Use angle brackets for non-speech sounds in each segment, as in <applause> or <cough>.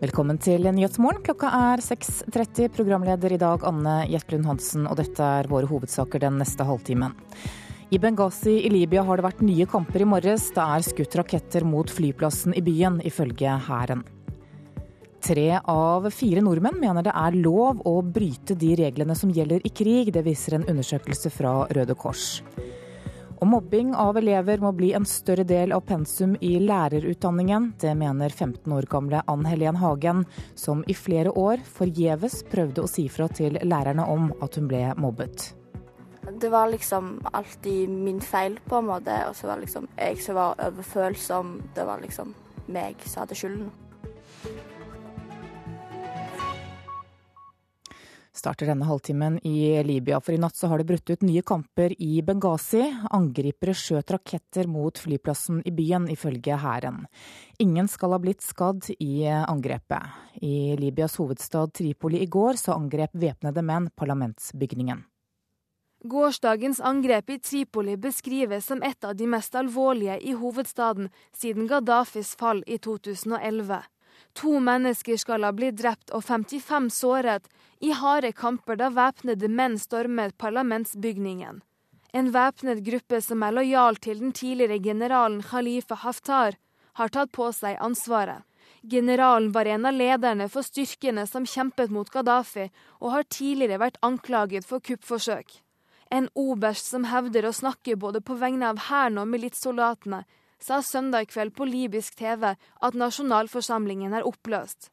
Velkommen til Nyhetsmorgen. Klokka er 6.30. Programleder i dag Anne Jetlund Hansen, og dette er våre hovedsaker den neste halvtimen. I Benghazi i Libya har det vært nye kamper i morges. Det er skutt raketter mot flyplassen i byen, ifølge hæren. Tre av fire nordmenn mener det er lov å bryte de reglene som gjelder i krig. Det viser en undersøkelse fra Røde Kors. Og mobbing av elever må bli en større del av pensum i lærerutdanningen. Det mener 15 år gamle Ann Helen Hagen, som i flere år forgjeves prøvde å si fra til lærerne om at hun ble mobbet. Det var liksom alltid min feil, på en måte. Og så var liksom jeg som var overfølsom. Det var liksom meg som hadde skylden. Starter denne halvtimen i Libya, for i natt så har det brutt ut nye kamper i Benghazi. Angripere skjøt raketter mot flyplassen i byen, ifølge hæren. Ingen skal ha blitt skadd i angrepet. I Libyas hovedstad Tripoli i går så angrep væpnede menn parlamentsbygningen. Gårsdagens angrep i Tripoli beskrives som et av de mest alvorlige i hovedstaden siden Gaddafis fall i 2011. To mennesker skal ha blitt drept og 55 såret i harde kamper da væpnede menn stormet parlamentsbygningen. En væpnet gruppe som er lojal til den tidligere generalen Khalifa Haftar, har tatt på seg ansvaret. Generalen var en av lederne for styrkene som kjempet mot Gaddafi, og har tidligere vært anklaget for kuppforsøk. En oberst som hevder å snakke både på vegne av hæren og militssoldatene, sa søndag kveld på libysk TV at nasjonalforsamlingen er oppløst.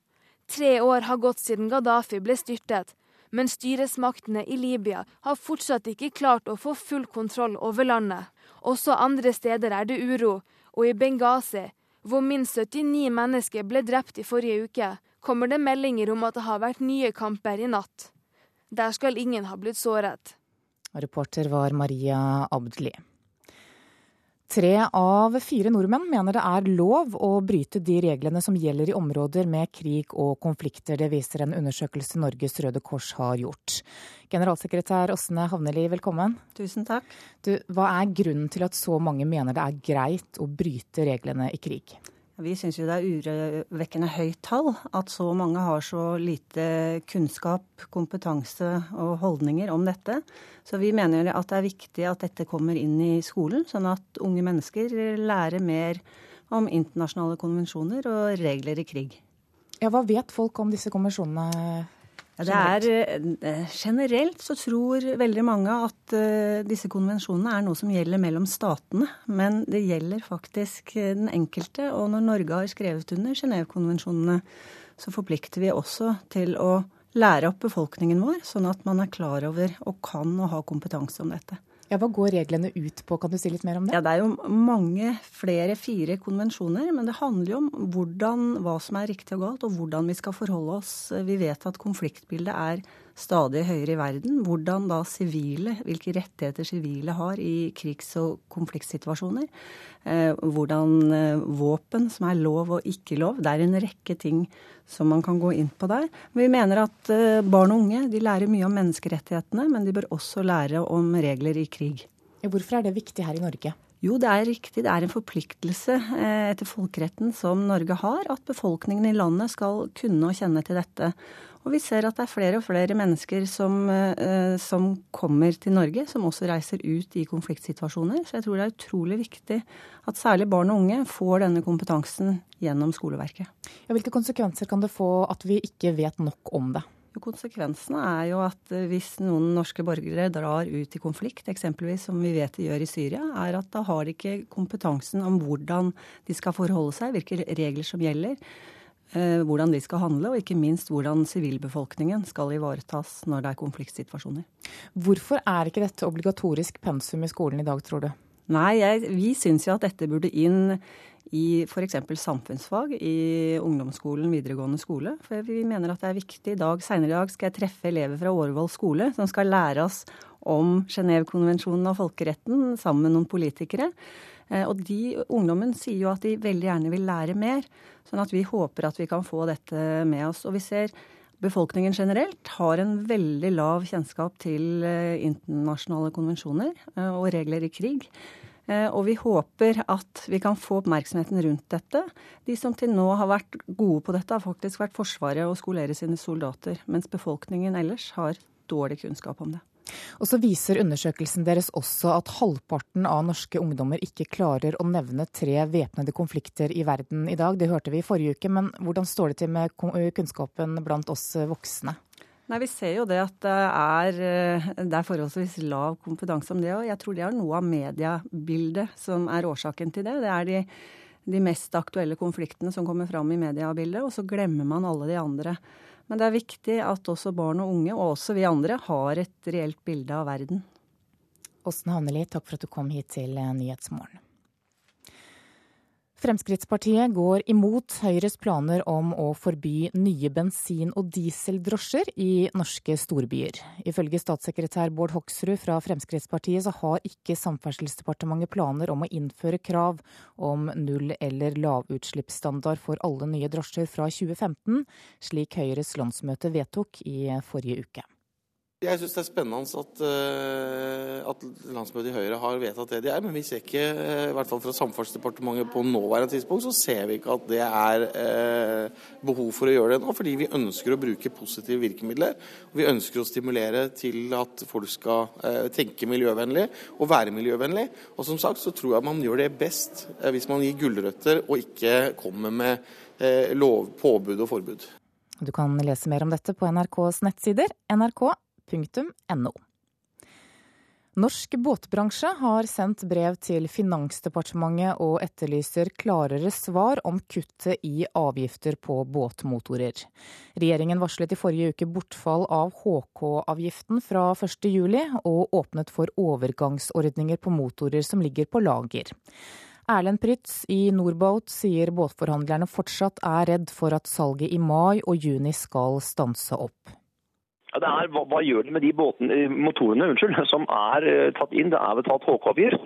Tre år har gått siden Gaddafi ble styrtet, men styresmaktene i Libya har fortsatt ikke klart å få full kontroll over landet. Også andre steder er det uro, og i Benghazi, hvor minst 79 mennesker ble drept i forrige uke, kommer det meldinger om at det har vært nye kamper i natt. Der skal ingen ha blitt såret. Reporter var Maria Abdli. Tre av fire nordmenn mener det er lov å bryte de reglene som gjelder i områder med krig og konflikter. Det viser en undersøkelse Norges Røde Kors har gjort. Generalsekretær Åsne Havneli, velkommen. Tusen takk. Du, hva er grunnen til at så mange mener det er greit å bryte reglene i krig? Vi syns jo det er urovekkende høyt tall at så mange har så lite kunnskap, kompetanse og holdninger om dette. Så vi mener at det er viktig at dette kommer inn i skolen, sånn at unge mennesker lærer mer om internasjonale konvensjoner og regler i krig. Ja, Hva vet folk om disse konvensjonene? Ja, er, eh, generelt så tror veldig mange at uh, disse konvensjonene er noe som gjelder mellom statene. Men det gjelder faktisk eh, den enkelte. Og når Norge har skrevet under Genévekonvensjonene, så forplikter vi også til å lære opp befolkningen vår, sånn at man er klar over og kan og har kompetanse om dette. Ja, Hva går reglene ut på, kan du si litt mer om det? Ja, Det er jo mange flere, fire konvensjoner. Men det handler jo om hvordan, hva som er riktig og galt, og hvordan vi skal forholde oss. Vi vet at konfliktbildet er stadig høyere i verden. Hvordan da sivile, hvilke rettigheter sivile har i krigs- og konfliktsituasjoner. Eh, hvordan eh, våpen som er lov og ikke lov. Det er en rekke ting som man kan gå inn på der. Vi mener at eh, barn og unge de lærer mye om menneskerettighetene, men de bør også lære om regler i krig. Hvorfor er det viktig her i Norge? Jo, det er riktig. Det er en forpliktelse eh, etter folkeretten som Norge har, at befolkningen i landet skal kunne og kjenne til dette. Og vi ser at det er flere og flere mennesker som, eh, som, kommer til Norge, som også reiser ut i konfliktsituasjoner. Så jeg tror det er utrolig viktig at særlig barn og unge får denne kompetansen gjennom skoleverket. Ja, hvilke konsekvenser kan det få at vi ikke vet nok om det? Konsekvensene er jo at eh, hvis noen norske borgere drar ut i konflikt, eksempelvis som vi vet de gjør i Syria, er at da har de ikke kompetansen om hvordan de skal forholde seg, hvilke regler som gjelder. Eh, hvordan de skal handle, og ikke minst hvordan sivilbefolkningen skal ivaretas når det er konfliktsituasjoner. Hvorfor er ikke dette obligatorisk pensum i skolen i dag, tror du? Nei, jeg, vi syns jo at dette burde inn i f.eks. samfunnsfag i ungdomsskolen, videregående skole. For vi mener at det er viktig. I dag, Senere i dag skal jeg treffe elever fra Årvoll skole som skal lære oss om Genévekonvensjonen og folkeretten sammen med noen politikere. Eh, og de ungdommen sier jo at de veldig gjerne vil lære mer. Sånn at vi håper at vi kan få dette med oss. Og vi ser befolkningen generelt har en veldig lav kjennskap til eh, internasjonale konvensjoner eh, og regler i krig. Eh, og vi håper at vi kan få oppmerksomheten rundt dette. De som til nå har vært gode på dette, har faktisk vært Forsvaret og skolere sine soldater. Mens befolkningen ellers har dårlig kunnskap om det. Og så viser undersøkelsen deres også at halvparten av norske ungdommer ikke klarer å nevne tre væpnede konflikter i verden i dag. Det hørte vi i forrige uke, men hvordan står det til med kunnskapen blant oss voksne? Nei, Vi ser jo det at det er, eh, det er forholdsvis lav kompetanse om det. Og jeg tror det er noe av mediebildet som er årsaken til det. Det er de, de mest aktuelle konfliktene som kommer fram i mediebildet, og så glemmer man alle de andre. Men det er viktig at også barn og unge, og også vi andre, har et reelt bilde av verden. Åsne Havneli, takk for at du kom hit til Nyhetsmorgen. Fremskrittspartiet går imot Høyres planer om å forby nye bensin- og dieseldrosjer i norske storbyer. Ifølge statssekretær Bård Hoksrud fra Fremskrittspartiet så har ikke Samferdselsdepartementet planer om å innføre krav om null- eller lavutslippsstandard for alle nye drosjer fra 2015, slik Høyres landsmøte vedtok i forrige uke. Jeg syns det er spennende at, uh, at, landsmøtet i Høyre har vedtatt det de er, men vi ser ikke, uh, i hvert fall fra Samferdselsdepartementet på nåværende tidspunkt, så ser vi ikke at det er uh, behov for å gjøre det nå. Fordi vi ønsker å bruke positive virkemidler. og Vi ønsker å stimulere til at folk skal tenke miljøvennlig og være miljøvennlig. Og som sagt så tror jeg man gjør det best hvis man gir gulrøtter og ikke kommer med lov, påbud og forbud. Du kan lese mer om dette på NRKs nettsider. NRK .no. Norsk båtbransje har sendt brev til Finansdepartementet og etterlyser klarere svar om kuttet i avgifter på båtmotorer. Regjeringen varslet i forrige uke bortfall av HK-avgiften fra 1.7, og åpnet for overgangsordninger på motorer som ligger på lager. Erlend Prytz i Norboat sier båtforhandlerne fortsatt er redd for at salget i mai og juni skal stanse opp. Det er, hva, hva, gjør det med de båten, eh, motorene unnskyld, som er uh, tatt inn? Det er betalt HK-avgift,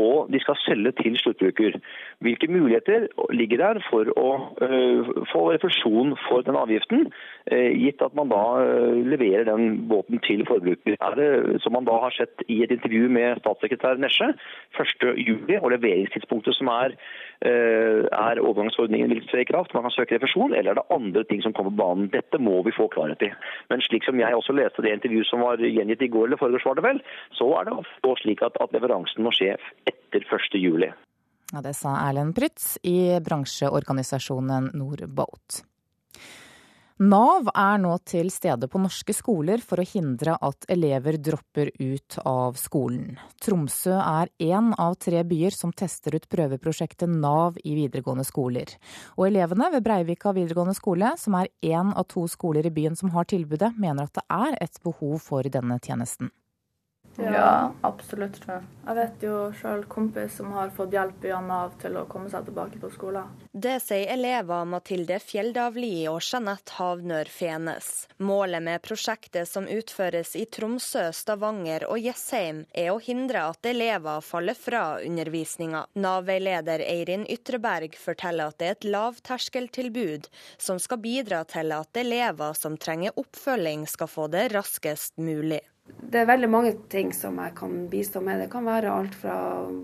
og de skal selge til sluttbruker. Hvilke muligheter ligger der for å uh, få refusjon for den avgiften, uh, gitt at man da leverer den båten til forbruker? Er det, som man da har sett i et intervju med statssekretær Nesje, 1.7 og leveringstidspunktet som er er overgangsordningen vil tre i kraft, man kan søke refusjon, eller er det andre ting som kommer på banen? Dette må vi få klarhet i. Men slik som jeg også leste det intervjuet som var gjengitt i går, eller foregårs var det vel, så er det slik at, at leveransen må skje etter 1. juli. Ja, det sa Erlend Prytz i bransjeorganisasjonen Norboat. Nav er nå til stede på norske skoler for å hindre at elever dropper ut av skolen. Tromsø er én av tre byer som tester ut prøveprosjektet Nav i videregående skoler. Og elevene ved Breivika videregående skole, som er én av to skoler i byen som har tilbudet, mener at det er et behov for denne tjenesten. Ja, absolutt. tror jeg. Jeg vet jo sjøl kompis som har fått hjelp via Nav til å komme seg tilbake på skolen. Det sier elever Mathilde Fjelldavli og Jeanette Havnør Fenes. Målet med prosjektet som utføres i Tromsø, Stavanger og Jessheim, er å hindre at elever faller fra undervisninga. Nav-veileder Eirin Ytreberg forteller at det er et lavterskeltilbud som skal bidra til at elever som trenger oppfølging, skal få det raskest mulig. Det er veldig mange ting som jeg kan bistå med. Det kan være alt fra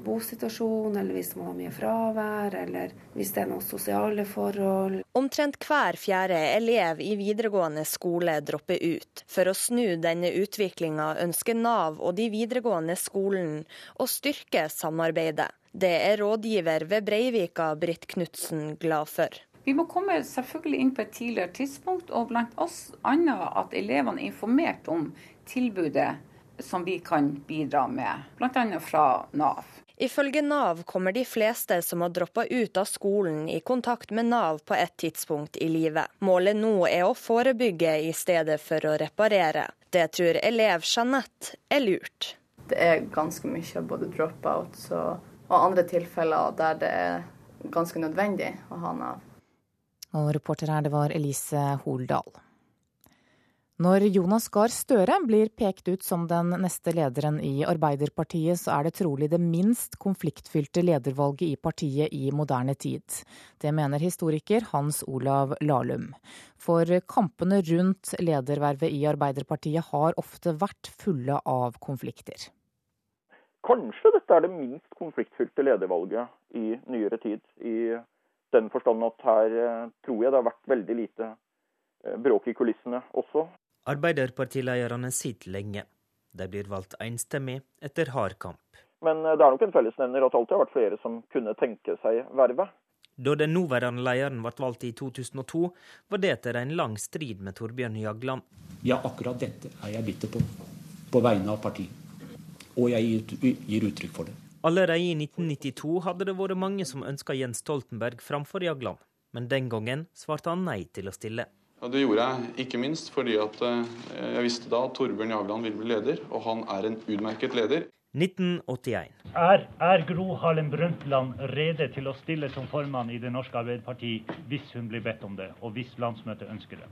bosituasjon, eller hvis man har mye fravær, eller hvis det er noen sosiale forhold. Omtrent hver fjerde elev i videregående skole dropper ut. For å snu denne utviklinga ønsker Nav og de videregående skolen å styrke samarbeidet. Det er rådgiver ved Breivika, Britt Knutsen, glad for. Vi må komme selvfølgelig inn på et tidligere tidspunkt, og blant oss annet at elevene er informert om tilbudet som vi kan bidra med, bl.a. fra Nav. Ifølge Nav kommer de fleste som har droppa ut av skolen i kontakt med Nav på et tidspunkt i livet. Målet nå er å forebygge i stedet for å reparere. Det tror elev Jeanette er lurt. Det er ganske mye både dropouts og, og andre tilfeller der det er ganske nødvendig å ha Nav. Og reporter her, det var Elise Holdal. Når Jonas Gahr Støre blir pekt ut som den neste lederen i Arbeiderpartiet, så er det trolig det minst konfliktfylte ledervalget i partiet i moderne tid. Det mener historiker Hans Olav Lahlum. For kampene rundt ledervervet i Arbeiderpartiet har ofte vært fulle av konflikter. Kanskje dette er det minst konfliktfylte ledervalget i nyere tid. I den forstand at her eh, tror jeg det har vært veldig lite eh, bråk i kulissene også. Arbeiderpartilederne sitter lenge. De blir valgt enstemmig etter hard kamp. Men eh, det er nok en fellesnevner at det alltid har vært flere som kunne tenke seg vervet. Da den nåværende lederen ble valgt i 2002, var det etter en lang strid med Torbjørn Jagland. Ja, akkurat dette er jeg bitter på, på vegne av partiet. Og jeg gir uttrykk for det. Allerede i 1992 hadde det vært mange som ønska Jens Stoltenberg framfor Jagland, men den gangen svarte han nei til å stille. Ja, det gjorde jeg ikke minst fordi at eh, jeg visste da at Torbjørn Jagland ville bli leder, og han er en utmerket leder. 1981. Er, er Gro Harlem Brundtland rede til å stille som formann i Det norske Arbeiderparti hvis hun blir bedt om det, og hvis landsmøtet ønsker det?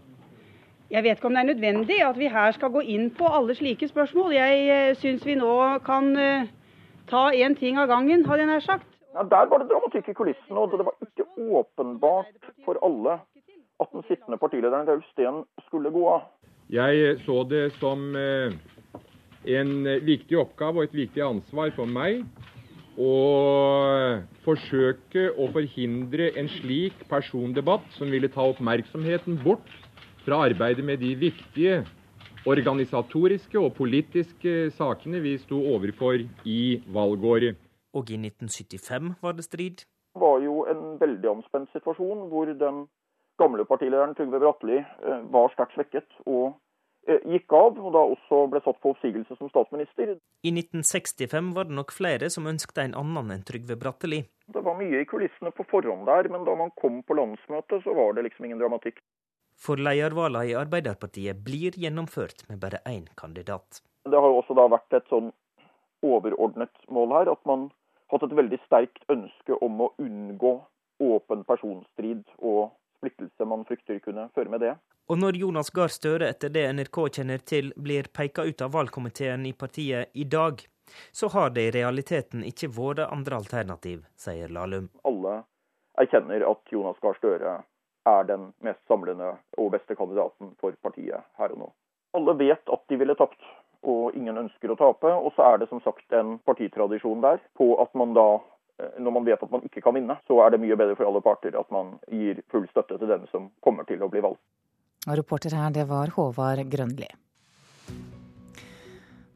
Jeg vet ikke om det er nødvendig at vi her skal gå inn på alle slike spørsmål. Jeg uh, syns vi nå kan uh, ta én ting av gangen, hadde jeg nær sagt. Ja, der var det dramatikk i kulissene, og det var ikke åpenbart for alle at den sittende partilederen Gaul Steen skulle gå av. Jeg så det som eh, en viktig oppgave og et viktig ansvar for meg å forsøke å forhindre en slik persondebatt som ville ta oppmerksomheten bort fra arbeidet med de viktige organisatoriske og politiske sakene vi sto overfor i valgåret. Og i 1975 var det strid? Det var jo en veldig anspent situasjon hvor den gamle partilederen Trygve Bratteli eh, var sterkt svekket og eh, gikk av, og da også ble satt på oppsigelse som statsminister. I 1965 var det nok flere som ønsket en annen enn Trygve Bratteli. Det var mye i kulissene på forhånd der, men da man kom på landsmøtet, så var det liksom ingen dramatikk. For ledervalgene i Arbeiderpartiet blir gjennomført med bare én kandidat. Det har jo også da vært et sånn overordnet mål her, at man har hatt et veldig sterkt ønske om å unngå åpen personstrid og splittelse man frykter kunne føre med det. Og når Jonas Gahr Støre, etter det NRK kjenner til, blir peka ut av valgkomiteen i partiet i dag, så har det i realiteten ikke vært andre alternativ, sier Lahlum. Alle erkjenner at Jonas Gahr Støre er den mest samlende og beste kandidaten for partiet her og nå. Alle vet at de ville tapt, og ingen ønsker å tape. Og så er det som sagt en partitradisjon der på at man da, når man vet at man ikke kan vinne, så er det mye bedre for alle parter at man gir full støtte til den som kommer til å bli valgt. Og reporter her, det var Håvard Grønli.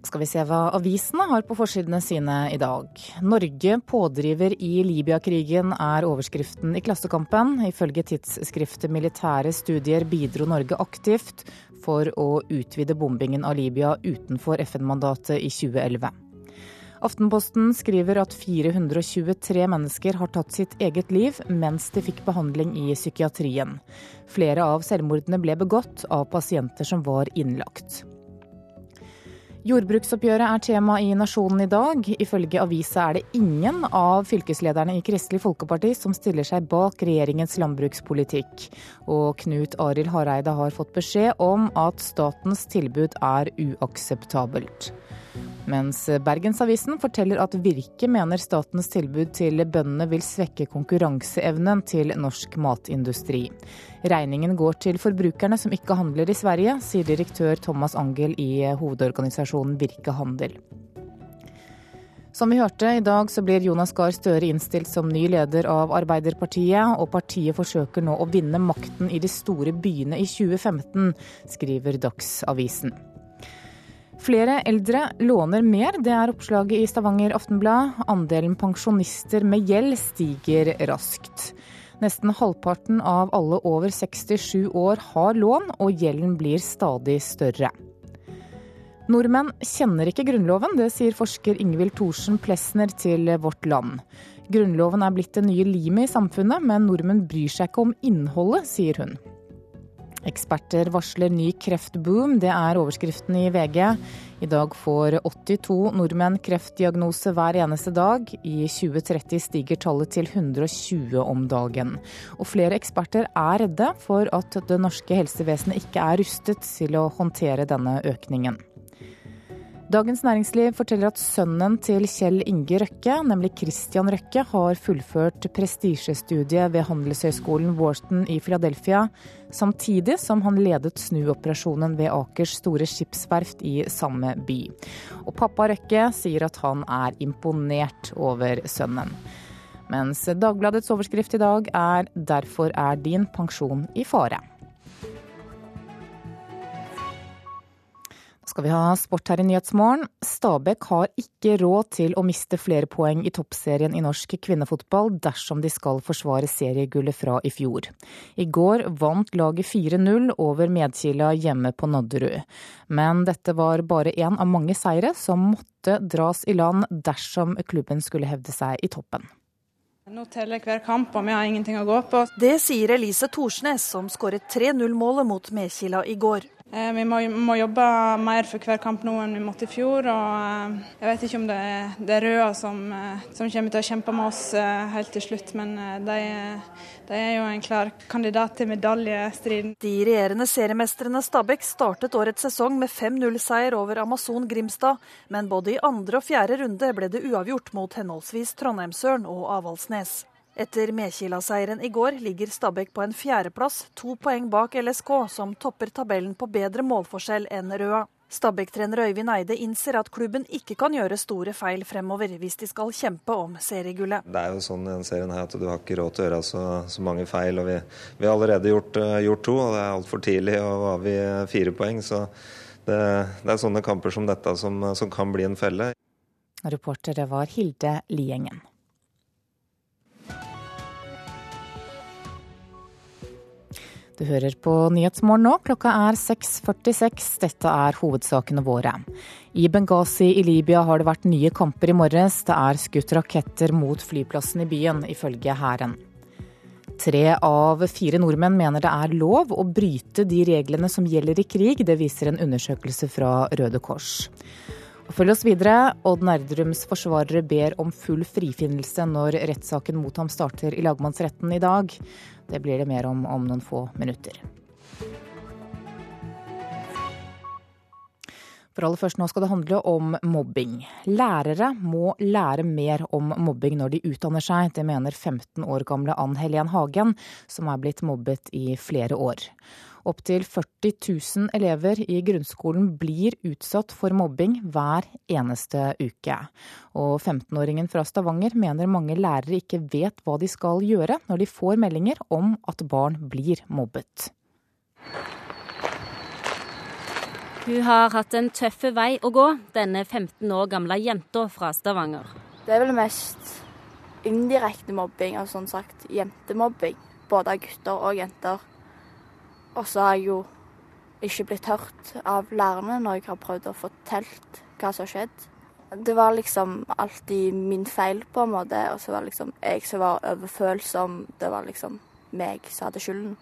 Skal vi se hva avisene har på forsidene sine i dag. Norge pådriver i Libya-krigen er overskriften i Klassekampen. Ifølge tidsskriftet Militære studier bidro Norge aktivt for å utvide bombingen av Libya utenfor FN-mandatet i 2011. Aftenposten skriver at 423 mennesker har tatt sitt eget liv mens de fikk behandling i psykiatrien. Flere av selvmordene ble begått av pasienter som var innlagt. Jordbruksoppgjøret er tema i Nasjonen i dag. Ifølge avisa er det ingen av fylkeslederne i Kristelig Folkeparti som stiller seg bak regjeringens landbrukspolitikk. Og Knut Arild Hareide har fått beskjed om at statens tilbud er uakseptabelt. Mens Bergensavisen forteller at Virke mener statens tilbud til bøndene vil svekke konkurranseevnen til norsk matindustri. Regningen går til forbrukerne som ikke handler i Sverige, sier direktør Thomas Angel i hovedorganisasjonen Virke Handel. Som vi hørte, i dag så blir Jonas Gahr Støre innstilt som ny leder av Arbeiderpartiet, og partiet forsøker nå å vinne makten i de store byene i 2015, skriver Dagsavisen. Flere eldre låner mer, det er oppslaget i Stavanger Aftenblad. Andelen pensjonister med gjeld stiger raskt. Nesten halvparten av alle over 67 år har lån, og gjelden blir stadig større. Nordmenn kjenner ikke Grunnloven, det sier forsker Ingvild Thorsen Plesner til Vårt Land. Grunnloven er blitt det nye limet i samfunnet, men nordmenn bryr seg ikke om innholdet, sier hun. Eksperter varsler ny kreftboom, det er overskriften i VG. I dag får 82 nordmenn kreftdiagnose hver eneste dag. I 2030 stiger tallet til 120 om dagen. Og flere eksperter er redde for at det norske helsevesenet ikke er rustet til å håndtere denne økningen. Dagens Næringsliv forteller at sønnen til Kjell Inge Røkke, nemlig Christian Røkke, har fullført prestisjestudiet ved handelshøyskolen Wharton i Philadelphia, samtidig som han ledet snuoperasjonen ved Akers store skipsverft i samme by. Og pappa Røkke sier at han er imponert over sønnen. Mens Dagbladets overskrift i dag er 'Derfor er din pensjon i fare'. Skal vi ha sport her i Nyhetsmorgen. Stabæk har ikke råd til å miste flere poeng i toppserien i norsk kvinnefotball dersom de skal forsvare seriegullet fra i fjor. I går vant laget 4-0 over Medkila hjemme på Nadderud. Men dette var bare én av mange seire som måtte dras i land dersom klubben skulle hevde seg i toppen. Nå teller hver kamp, og vi har ingenting å gå på. Det sier Elise Thorsnes, som skåret 3-0-målet mot Medkila i går. Eh, vi må, jobbe mer for hver kamp nå enn vi måtte i fjor. og eh, Jeg vet ikke om det er, Røa som, eh, som, kommer til å kjempe med oss helt til slutt, men de, de er jo en klar kandidat til medaljestriden. De regjerende seriemestrene Stabæk startet årets sesong med 5-0-seier over Amazon Grimstad, men både i andre og fjerde runde ble det uavgjort mot henholdsvis Trondheimsøren og Avaldsnes. Etter Mekila-seieren i går ligger Stabæk på en fjerdeplass, to poeng bak LSK, som topper tabellen på bedre målforskjell enn Røa. Stabæk-trener Øyvind Eide innser at klubben ikke kan gjøre store feil fremover hvis de skal kjempe om seriegullet. Det er jo sånn i denne serien her at du har ikke råd til å gjøre så, så mange feil. og Vi, vi har allerede gjort, uh, gjort, to, og det er altfor tidlig. og har vi fire poeng. Så det, det, er sånne kamper som dette som, som kan bli en felle. Reportere var Hilde Liengen. Du hører på Nyhetsmorgen nå. Klokka er 6.46. Dette er hovedsakene våre. I Benghazi i Libya har det vært nye kamper i morges. Det er skutt raketter mot flyplassen i byen, ifølge hæren. Tre av fire nordmenn mener det er lov å bryte de reglene som gjelder i krig. Det viser en undersøkelse fra Røde Kors. Og følg oss videre. Odd Nerdrums forsvarere ber om full frifinnelse når rettssaken mot ham starter i lagmannsretten i dag. Det blir det mer om om noen få minutter. For aller først nå skal det handle om mobbing. Lærere må lære mer om mobbing når de utdanner seg. Det mener 15 år gamle Ann Helen Hagen, som er blitt mobbet i flere år. Opptil 40 000 elever i grunnskolen blir utsatt for mobbing hver eneste uke. Og 15-åringen fra Stavanger mener mange lærere ikke vet hva de skal gjøre når de får meldinger om at barn blir mobbet. Hun har hatt en tøff vei å gå, denne 15 år gamle jenta fra Stavanger. Det er vel mest indirekte mobbing, altså sånn sagt jentemobbing. Både av gutter og jenter. Og så har jeg jo ikke blitt hørt av lærerne når jeg har prøvd å fortelle hva som har skjedd. Det var liksom alltid min feil, på en måte. Og så var det liksom jeg som var overfølsom. Det var liksom meg som hadde skylden.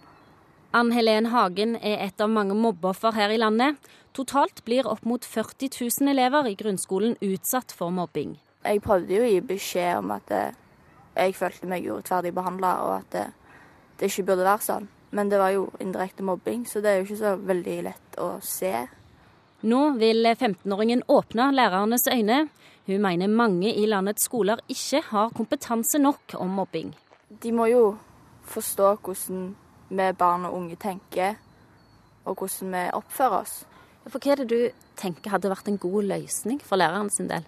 Ann Helen Hagen er et av mange mobbeoffer her i landet. Totalt blir opp mot 40 000 elever i grunnskolen utsatt for mobbing. Jeg prøvde jo å gi beskjed om at jeg følte meg urettferdig behandla, og at det, det ikke burde være sånn. Men det var jo indirekte mobbing, så det er jo ikke så veldig lett å se. Nå vil 15-åringen åpne lærernes øyne. Hun mener mange i landets skoler ikke har kompetanse nok om mobbing. De må jo forstå hvordan vi barn og unge tenker, og hvordan vi oppfører oss. For Hva er det du tenker hadde vært en god løsning for læreren sin del?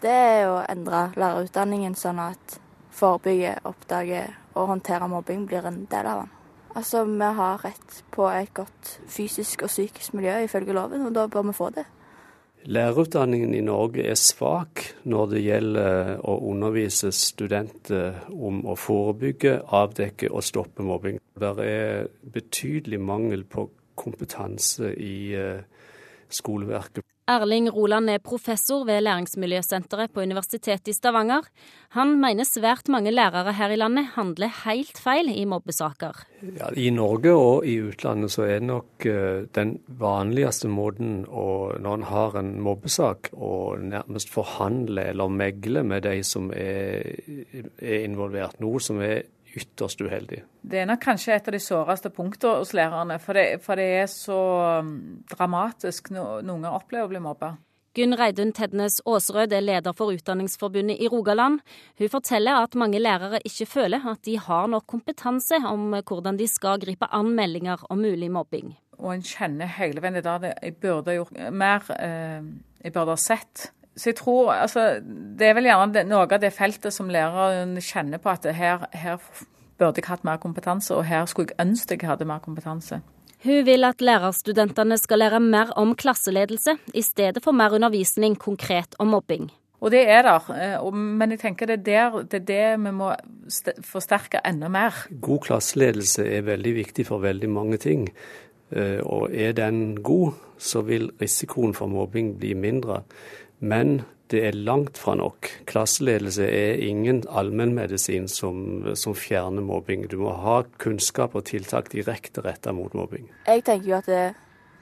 Det er å endre lærerutdanningen sånn at forebygge, oppdage og håndtere mobbing blir en del av den. Altså, vi har rett på et godt fysisk og psykisk miljø ifølge loven, og da bør vi få det. Lærerutdanningen i Norge er svak når det gjelder å undervise studenter om å forebygge, avdekke og stoppe mobbing. Det er betydelig mangel på kompetanse i eh, skoleverket. Erling Roland er professor ved Læringsmiljøsenteret på Universitetet i Stavanger. Han mener svært mange lærere her i landet handler helt feil i mobbesaker. Ja, I Norge og i utlandet så er nok uh, den vanligste måten å, når en har en mobbesak, å nærmest forhandle eller megle med de som er, er involvert. Noe som er ytterst uheldig. Det er nok kanskje et av de såreste punktene hos lærerne. For det, for det er så um, dramatisk når noen opplever å bli mobba. Gunn Reidun Tednes Aasrød er leder for Utdanningsforbundet i Rogaland. Hun forteller at mange lærere ikke føler at de har nok kompetanse om hvordan de skal gripe an meldinger om mulig mobbing. Og en kjenner hele veien at jeg burde gjort mer, eh, jeg burde ha sett. Så jeg tror, altså, Det er vel gjerne noe av det feltet som læreren kjenner på at her, her burde jeg hatt mer kompetanse, og her skulle jeg ønske jeg hadde mer kompetanse. Hun vil at lærerstudentene skal lære mer om klasseledelse, i stedet for mer undervisning konkret om mobbing. Og det er der, eh, men jeg tenker det er, der, det, er det vi må forsterke enda mer. God klasseledelse er veldig viktig for veldig mange ting. Eh, og er den god, så vil risikoen for mobbing bli mindre. Men det er langt fra nok. Klasseledelse er ingen allmennmedisin som, som fjerner mobbing. Du må ha kunnskap og tiltak direkte retta mot mobbing. Jeg tenker jo at det,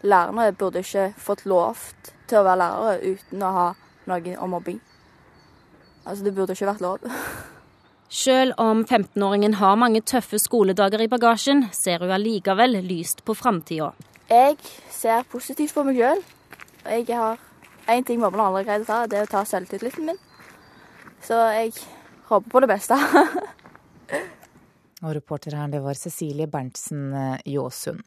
lærerne burde ikke fått lov til å være lærere uten å ha noe om mobbing. Altså, det burde ikke vært lov. <laughs> Selv om 15-åringen har mange tøffe skoledager i bagasjen, ser hun allikevel lyst på framtida. Jeg ser positivt på meg sjøl. Jeg har én ting mobberne aldri greid å ta, det er å ta selvtilliten min. Så jeg håper på det beste. <laughs> Og reporter her, det var Cecilie Berntsen Jåsund.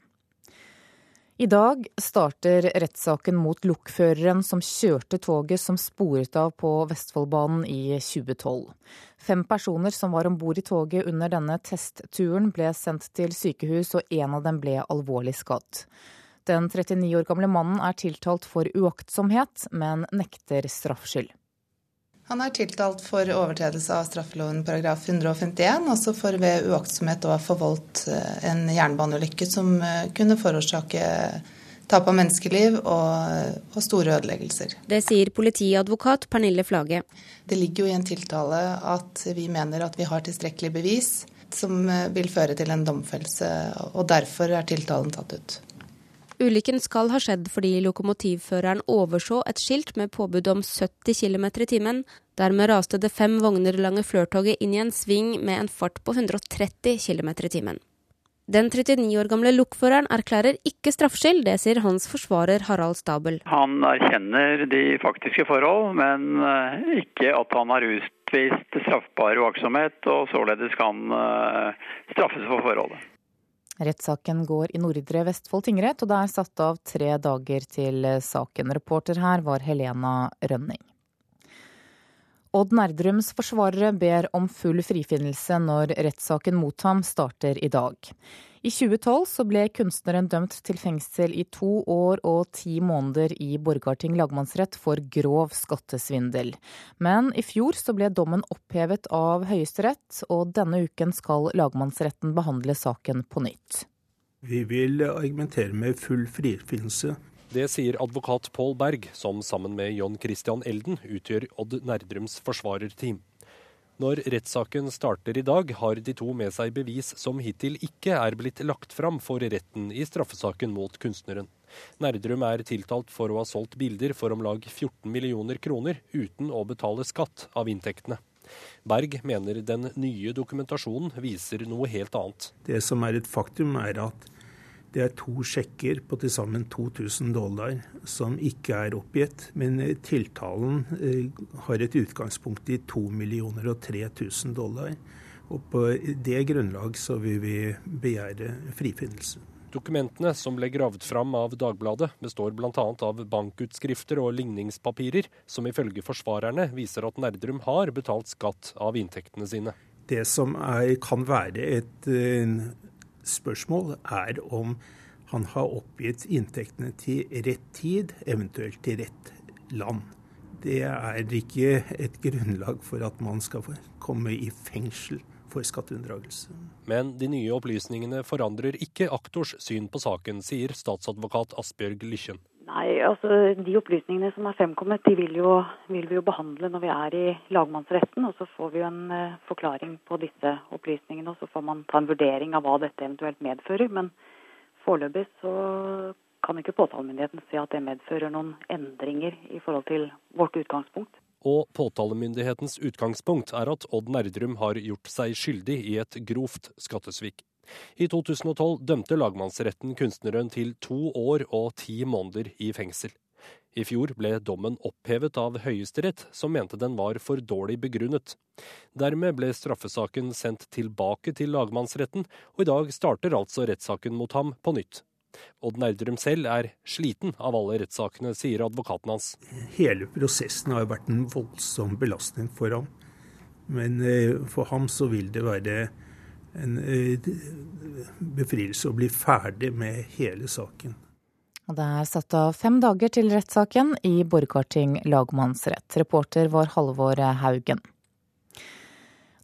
I dag starter rettssaken mot lokføreren som kjørte toget som sporet av på Vestfoldbanen i 2012. Fem personer som var om bord i toget under denne testturen ble sendt til sykehus, og en av dem ble alvorlig skadd. Den 39 år gamle mannen er tiltalt for uaktsomhet, men nekter straffskyld. Han er tiltalt for overtredelse av straffeloven paragraf 151, altså for ved uaktsomhet å ha forvoldt eh, en jernbaneulykke som eh, kunne forårsake tap av menneskeliv og, og, store ødeleggelser. Det sier politiadvokat Pernille Flage. Det ligger jo i en tiltale at vi mener at vi har tilstrekkelig bevis som eh, vil føre til en domfellelse, og derfor er tiltalen tatt ut. Ulykken skal ha skjedd fordi lokomotivføreren overså et skilt med påbud om 70 km i timen. Dermed raste det fem vogner lange Flørtoget inn i en sving med en fart på 130 km i timen. Den 39 år gamle lokføreren erklærer ikke straffskyld, det sier hans forsvarer Harald Stabel. Han erkjenner de faktiske forhold, men eh, ikke at han har utvist straffbar uaktsomhet, og således kan eh, straffes for forholdet. Rettssaken går i Nordre Vestfold tingrett, og det er satt av tre dager til saken. Reporter her var Helena Rønning. Odd Nerdrums forsvarere ber om full frifinnelse når rettssaken mot ham starter i dag. I 2012 så ble kunstneren dømt til fengsel i to år og ti måneder i Borgarting lagmannsrett for grov skattesvindel. Men i fjor så ble dommen opphevet av Høyesterett, og denne uken skal lagmannsretten behandle saken på nytt. Vi vil argumentere med full frifinnelse. Det sier advokat Pål Berg, som sammen med John Christian Elden utgjør Odd Nerdrums forsvarerteam. Når rettssaken starter i dag, har de to med seg bevis som hittil ikke er blitt lagt fram for retten i straffesaken mot kunstneren. Nerdrum er tiltalt for å ha solgt bilder for om lag 14 millioner kroner uten å betale skatt av inntektene. Berg mener den nye dokumentasjonen viser noe helt annet. Det som er et faktum, er at det er to sjekker på til sammen 2000 dollar som ikke er oppgitt. Men eh, tiltalen eh, har et utgangspunkt i 2 millioner og 3000 dollar. Og på det grunnlag så vil vi begjære frifinnelse. Dokumentene som ble gravd fram av Dagbladet, består bl.a. av bankutskrifter og ligningspapirer, som ifølge forsvarerne viser at Nerdrum har betalt skatt av inntektene sine. Det som er, kan være et eh, spørsmål er om han har oppgitt inntektene til rett tid, eventuelt til rett land. Det er ikke et grunnlag for at man skal komme i fengsel for skatteunndragelse. Men de nye opplysningene forandrer ikke aktors syn på saken, sier statsadvokat Asbjørg Lykken. Nei, altså De opplysningene som er fremkommet, de vil, jo, vil, vi jo behandle når vi er i lagmannsretten. og Så får vi jo en uh, forklaring på disse opplysningene, og så får man ta en vurdering av hva dette eventuelt medfører. Men foreløpig så kan ikke påtalemyndigheten se at det medfører noen endringer i forhold til vårt utgangspunkt. Og påtalemyndighetens utgangspunkt er at Odd Nerdrum har gjort seg skyldig i et grovt skattesvik. I 2012 dømte lagmannsretten kunstneren til to år og ti måneder i fengsel. I fjor ble dommen opphevet av Høyesterett, som mente den var for dårlig begrunnet. Dermed ble straffesaken sendt tilbake til lagmannsretten, og i dag starter altså rettssaken mot ham på nytt. Odd Nerdrum selv er sliten av alle rettssakene, sier advokaten hans. Hele prosessen har vært en voldsom belastning for ham. Men eh, for ham så vil det være en eh, befrielse å bli ferdig med hele saken. Det er satt av fem dager til rettssaken i Borgarting lagmannsrett. Reporter var Halvor Haugen.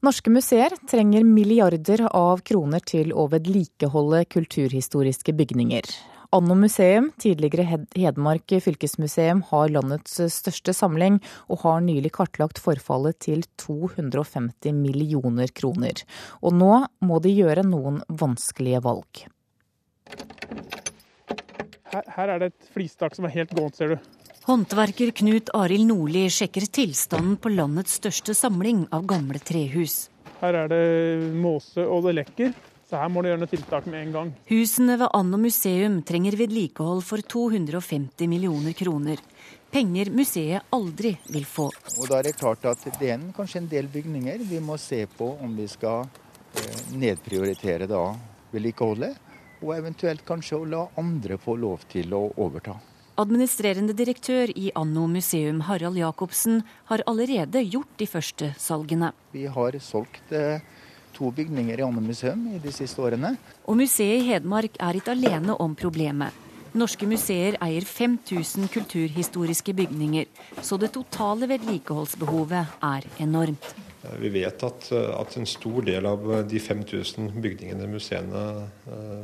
Norske museer trenger milliarder av kroner til å vedlikeholde kulturhistoriske bygninger. Anno museum, tidligere Hedmark fylkesmuseum, har landets største samling, og har nylig kartlagt forfallet til 250 millioner kroner. Og nå må de gjøre noen vanskelige valg. Her, her er det et flistak som er helt gåent, ser du. Håndverker Knut Arild Nordli sjekker tilstanden på landets største samling av gamle trehus. Her er det måse og det lekker, så her må du gjøre noe tiltak med en gang. Husene ved Anno museum trenger vedlikehold for 250 millioner kroner. Penger museet aldri vil få. Og da er det klart at det er kanskje en del bygninger vi må se på om vi skal eh, nedprioritere da vedlikeholdet og eventuelt kanskje å la andre få lov til å overta. Administrerende direktør i Anno museum, Harald Jacobsen, har allerede gjort de første salgene. Vi har solgt eh, to bygninger i Anne museum i de siste årene. Og museet i Hedmark er ikke alene om problemet. Norske museer eier 5000 kulturhistoriske bygninger, så det totale vedlikeholdsbehovet er enormt. Eh, vi vet at, eh, at, en stor del av eh, de 5000 bygningene museene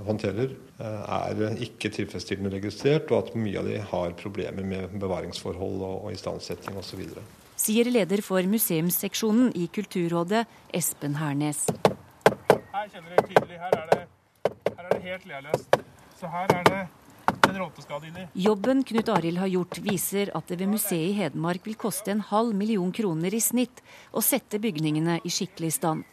håndterer, er ikke tilfredsstillende registrert, og at mye av de har problemer med bevaringsforhold og, og istandsetting osv. Sier leder for museumsseksjonen i Kulturrådet, Espen Hernes. Her kjenner dere tydelig, her er det, her er det helt lealøst. Så her er det en råteskade inni. Jobben Knut Arild har gjort, viser at det ved museet i Hedmark vil koste en halv million kroner i snitt å sette bygningene i skikkelig stand.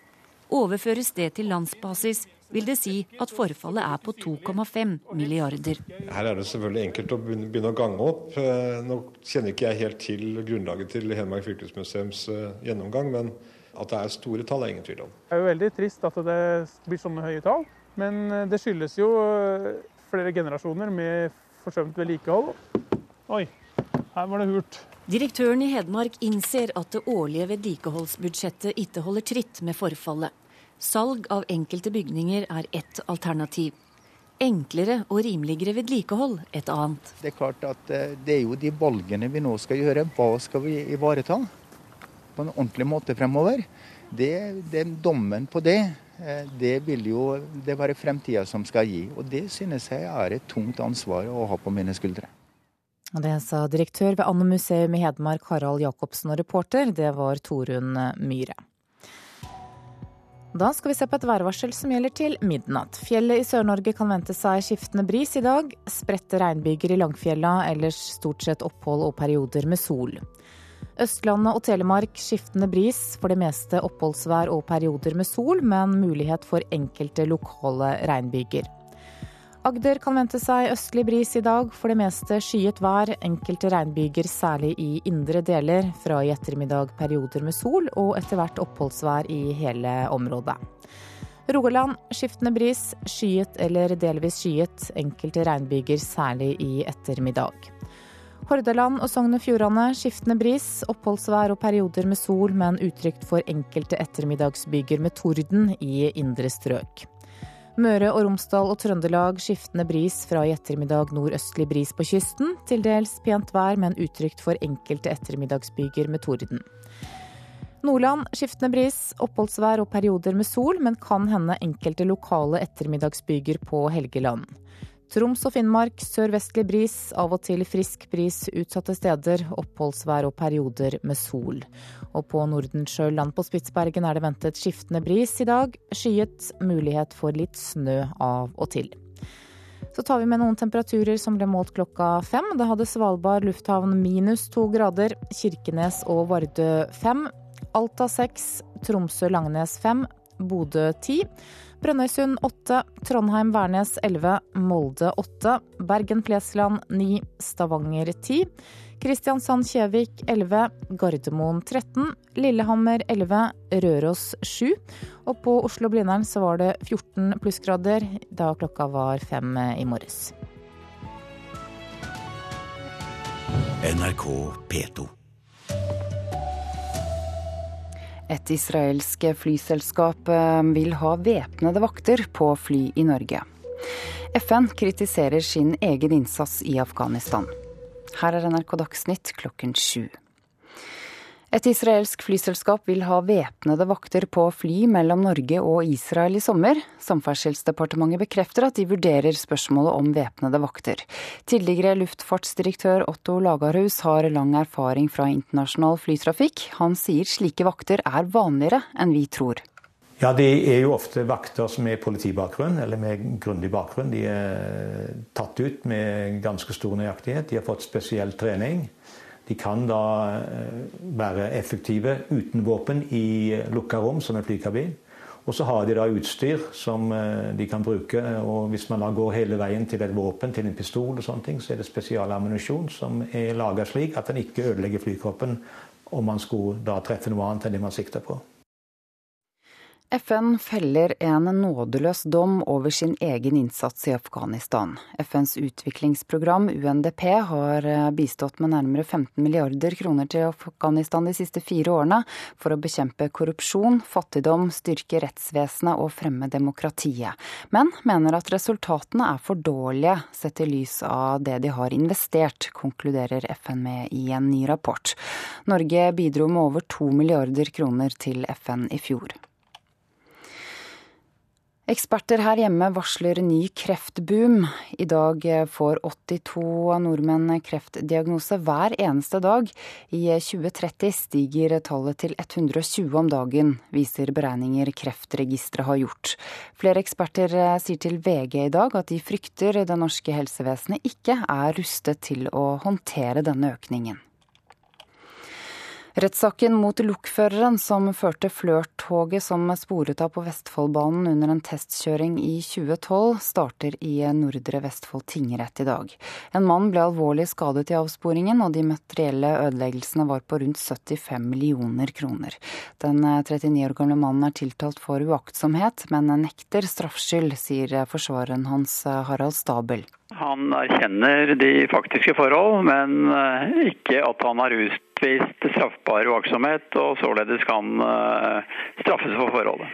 Overføres det til landsbasis, vil det si at forfallet er på 2,5 milliarder. Her er det selvfølgelig enkelt å begynne å gange opp. Eh, nå kjenner ikke jeg helt til grunnlaget til Hedmark fylkesmuseums eh, gjennomgang, men at det er store tall er ingen tvil om. Det er jo veldig trist at det blir sånne høye tall, men eh, det skyldes jo flere generasjoner med forsømt vedlikehold. Oi, her var det hult. Direktøren i Hedmark innser at det årlige vedlikeholdsbudsjettet ikke holder tritt med forfallet. Salg av enkelte bygninger er ett alternativ. Enklere og rimeligere vedlikehold et annet. Det er klart at eh, det er jo de valgene vi nå skal gjøre. Hva skal vi ivareta på en ordentlig måte fremover? Det, er dommen på det Eh, det vil jo det være fremtida som skal gi. Og det synes jeg er et tungt ansvar å ha på mine skuldre. Det sa direktør ved Anne museum i Hedmark, Harald Jacobsen, og reporter det var Torunn Myhre. Da skal vi se på et værvarsel som gjelder til midnatt. Fjellet i Sør-Norge kan vente seg skiftende bris i dag. Spredte regnbyger i Langfjella, ellers stort sett opphold og perioder med sol. Østlandet og Telemark skiftende bris, for det meste oppholdsvær og perioder med sol, men mulighet for enkelte lokale regnbyger. Agder kan vente seg østlig bris i dag, for det meste skyet vær. Enkelte regnbyger, særlig i indre deler. Fra i ettermiddag perioder med sol, og etter hvert oppholdsvær i hele området. Rogaland skiftende bris, skyet eller delvis skyet. Enkelte regnbyger, særlig i ettermiddag. Hordaland og Sogn og Fjordane skiftende bris, oppholdsvær og perioder med sol, men utrygt for enkelte ettermiddagsbyger med torden i indre strøk. Møre og Romsdal og Trøndelag skiftende bris fra i ettermiddag nordøstlig bris på kysten. Til dels pent vær, men utrygt for enkelte ettermiddagsbyger med torden. Nordland skiftende bris, oppholdsvær og perioder med sol, men kan hende enkelte lokale ettermiddagsbyger på Helgeland. Troms og Finnmark sørvestlig bris, av og til frisk bris utsatte steder. Oppholdsvær og perioder med sol. Og på Nordensjøland på Spitsbergen er det ventet skiftende bris i dag. Skyet, mulighet for litt snø av og til. Så tar vi med noen temperaturer som ble målt klokka fem. Da hadde Svalbard lufthavn minus to grader. Kirkenes og Vardø fem. Alta seks. Tromsø-Langnes fem. Bodø 10. Brønnøysund 8, Trondheim-Værnes 11, Molde 8, Bergen-Flesland 9, Stavanger 10, Kristiansand-Kjevik 11, Gardermoen 13, Lillehammer 11, Røros 7. Og på Oslo-Blindern så var det 14 plussgrader da klokka var fem i morges. NRK P2. Et israelsk flyselskap eh, vil ha væpnede vakter på fly i Norge. FN kritiserer sin egen innsats i Afghanistan. Her er NRK Dagsnytt klokken sju. Et israelsk flyselskap vil ha væpnede vakter på fly mellom Norge og Israel i sommer. Samferdselsdepartementet bekrefter at de vurderer spørsmålet om væpnede vakter. Tidligere luftfartsdirektør Otto Lagerhus har lang erfaring fra internasjonal flytrafikk. Han sier slike vakter er vanligere enn vi tror. Ja, Det er jo ofte vakter som er politibakgrunn, eller med grundig bakgrunn. De er tatt ut med ganske stor nøyaktighet. De har fått spesiell trening. De kan da eh, være effektive uten våpen i lukka rom, som en flykabin. Og så har de da utstyr som eh, de kan bruke. og Hvis man da går hele veien til et våpen, til en pistol, og sånne ting, så er det spesialammunisjon som er laga slik at den ikke ødelegger flykroppen om man skulle da treffe noe annet enn det man sikter på. FN feller en nådeløs dom over sin egen innsats i Afghanistan. FNs utviklingsprogram, UNDP, har eh, bistått med nærmere 15 milliarder kroner til Afghanistan de siste fire årene for å bekjempe korrupsjon, fattigdom, styrke rettsvesenet og fremme demokratiet. Men mener at resultatene er for dårlige sett i lys av det de har investert, konkluderer FN med i en ny rapport. Norge bidro med over to milliarder kroner til FN i fjor. Eksperter her hjemme varsler ny kreftboom. I dag får 82 nordmenn kreftdiagnose hver eneste dag. I 2030 stiger tallet til 120 om dagen, viser beregninger Kreftregisteret har gjort. Flere eksperter sier til VG i dag at de frykter det norske helsevesenet ikke er rustet til å håndtere denne økningen. Rettssaken mot lokføreren som førte Flirt-toget som sporet av på Vestfoldbanen under en testkjøring i 2012, starter i Nordre Vestfold tingrett i dag. En mann ble alvorlig skadet i avsporingen, og de materielle ødeleggelsene var på rundt 75 millioner kroner. Den 39 år gamle mannen er tiltalt for uaktsomhet, men nekter straffskyld, sier forsvareren hans Harald Stabel. Han erkjenner de faktiske forhold, men ikke at han har rust utvist straffbar uaktsomhet, og således kan eh, straffes for forholdet.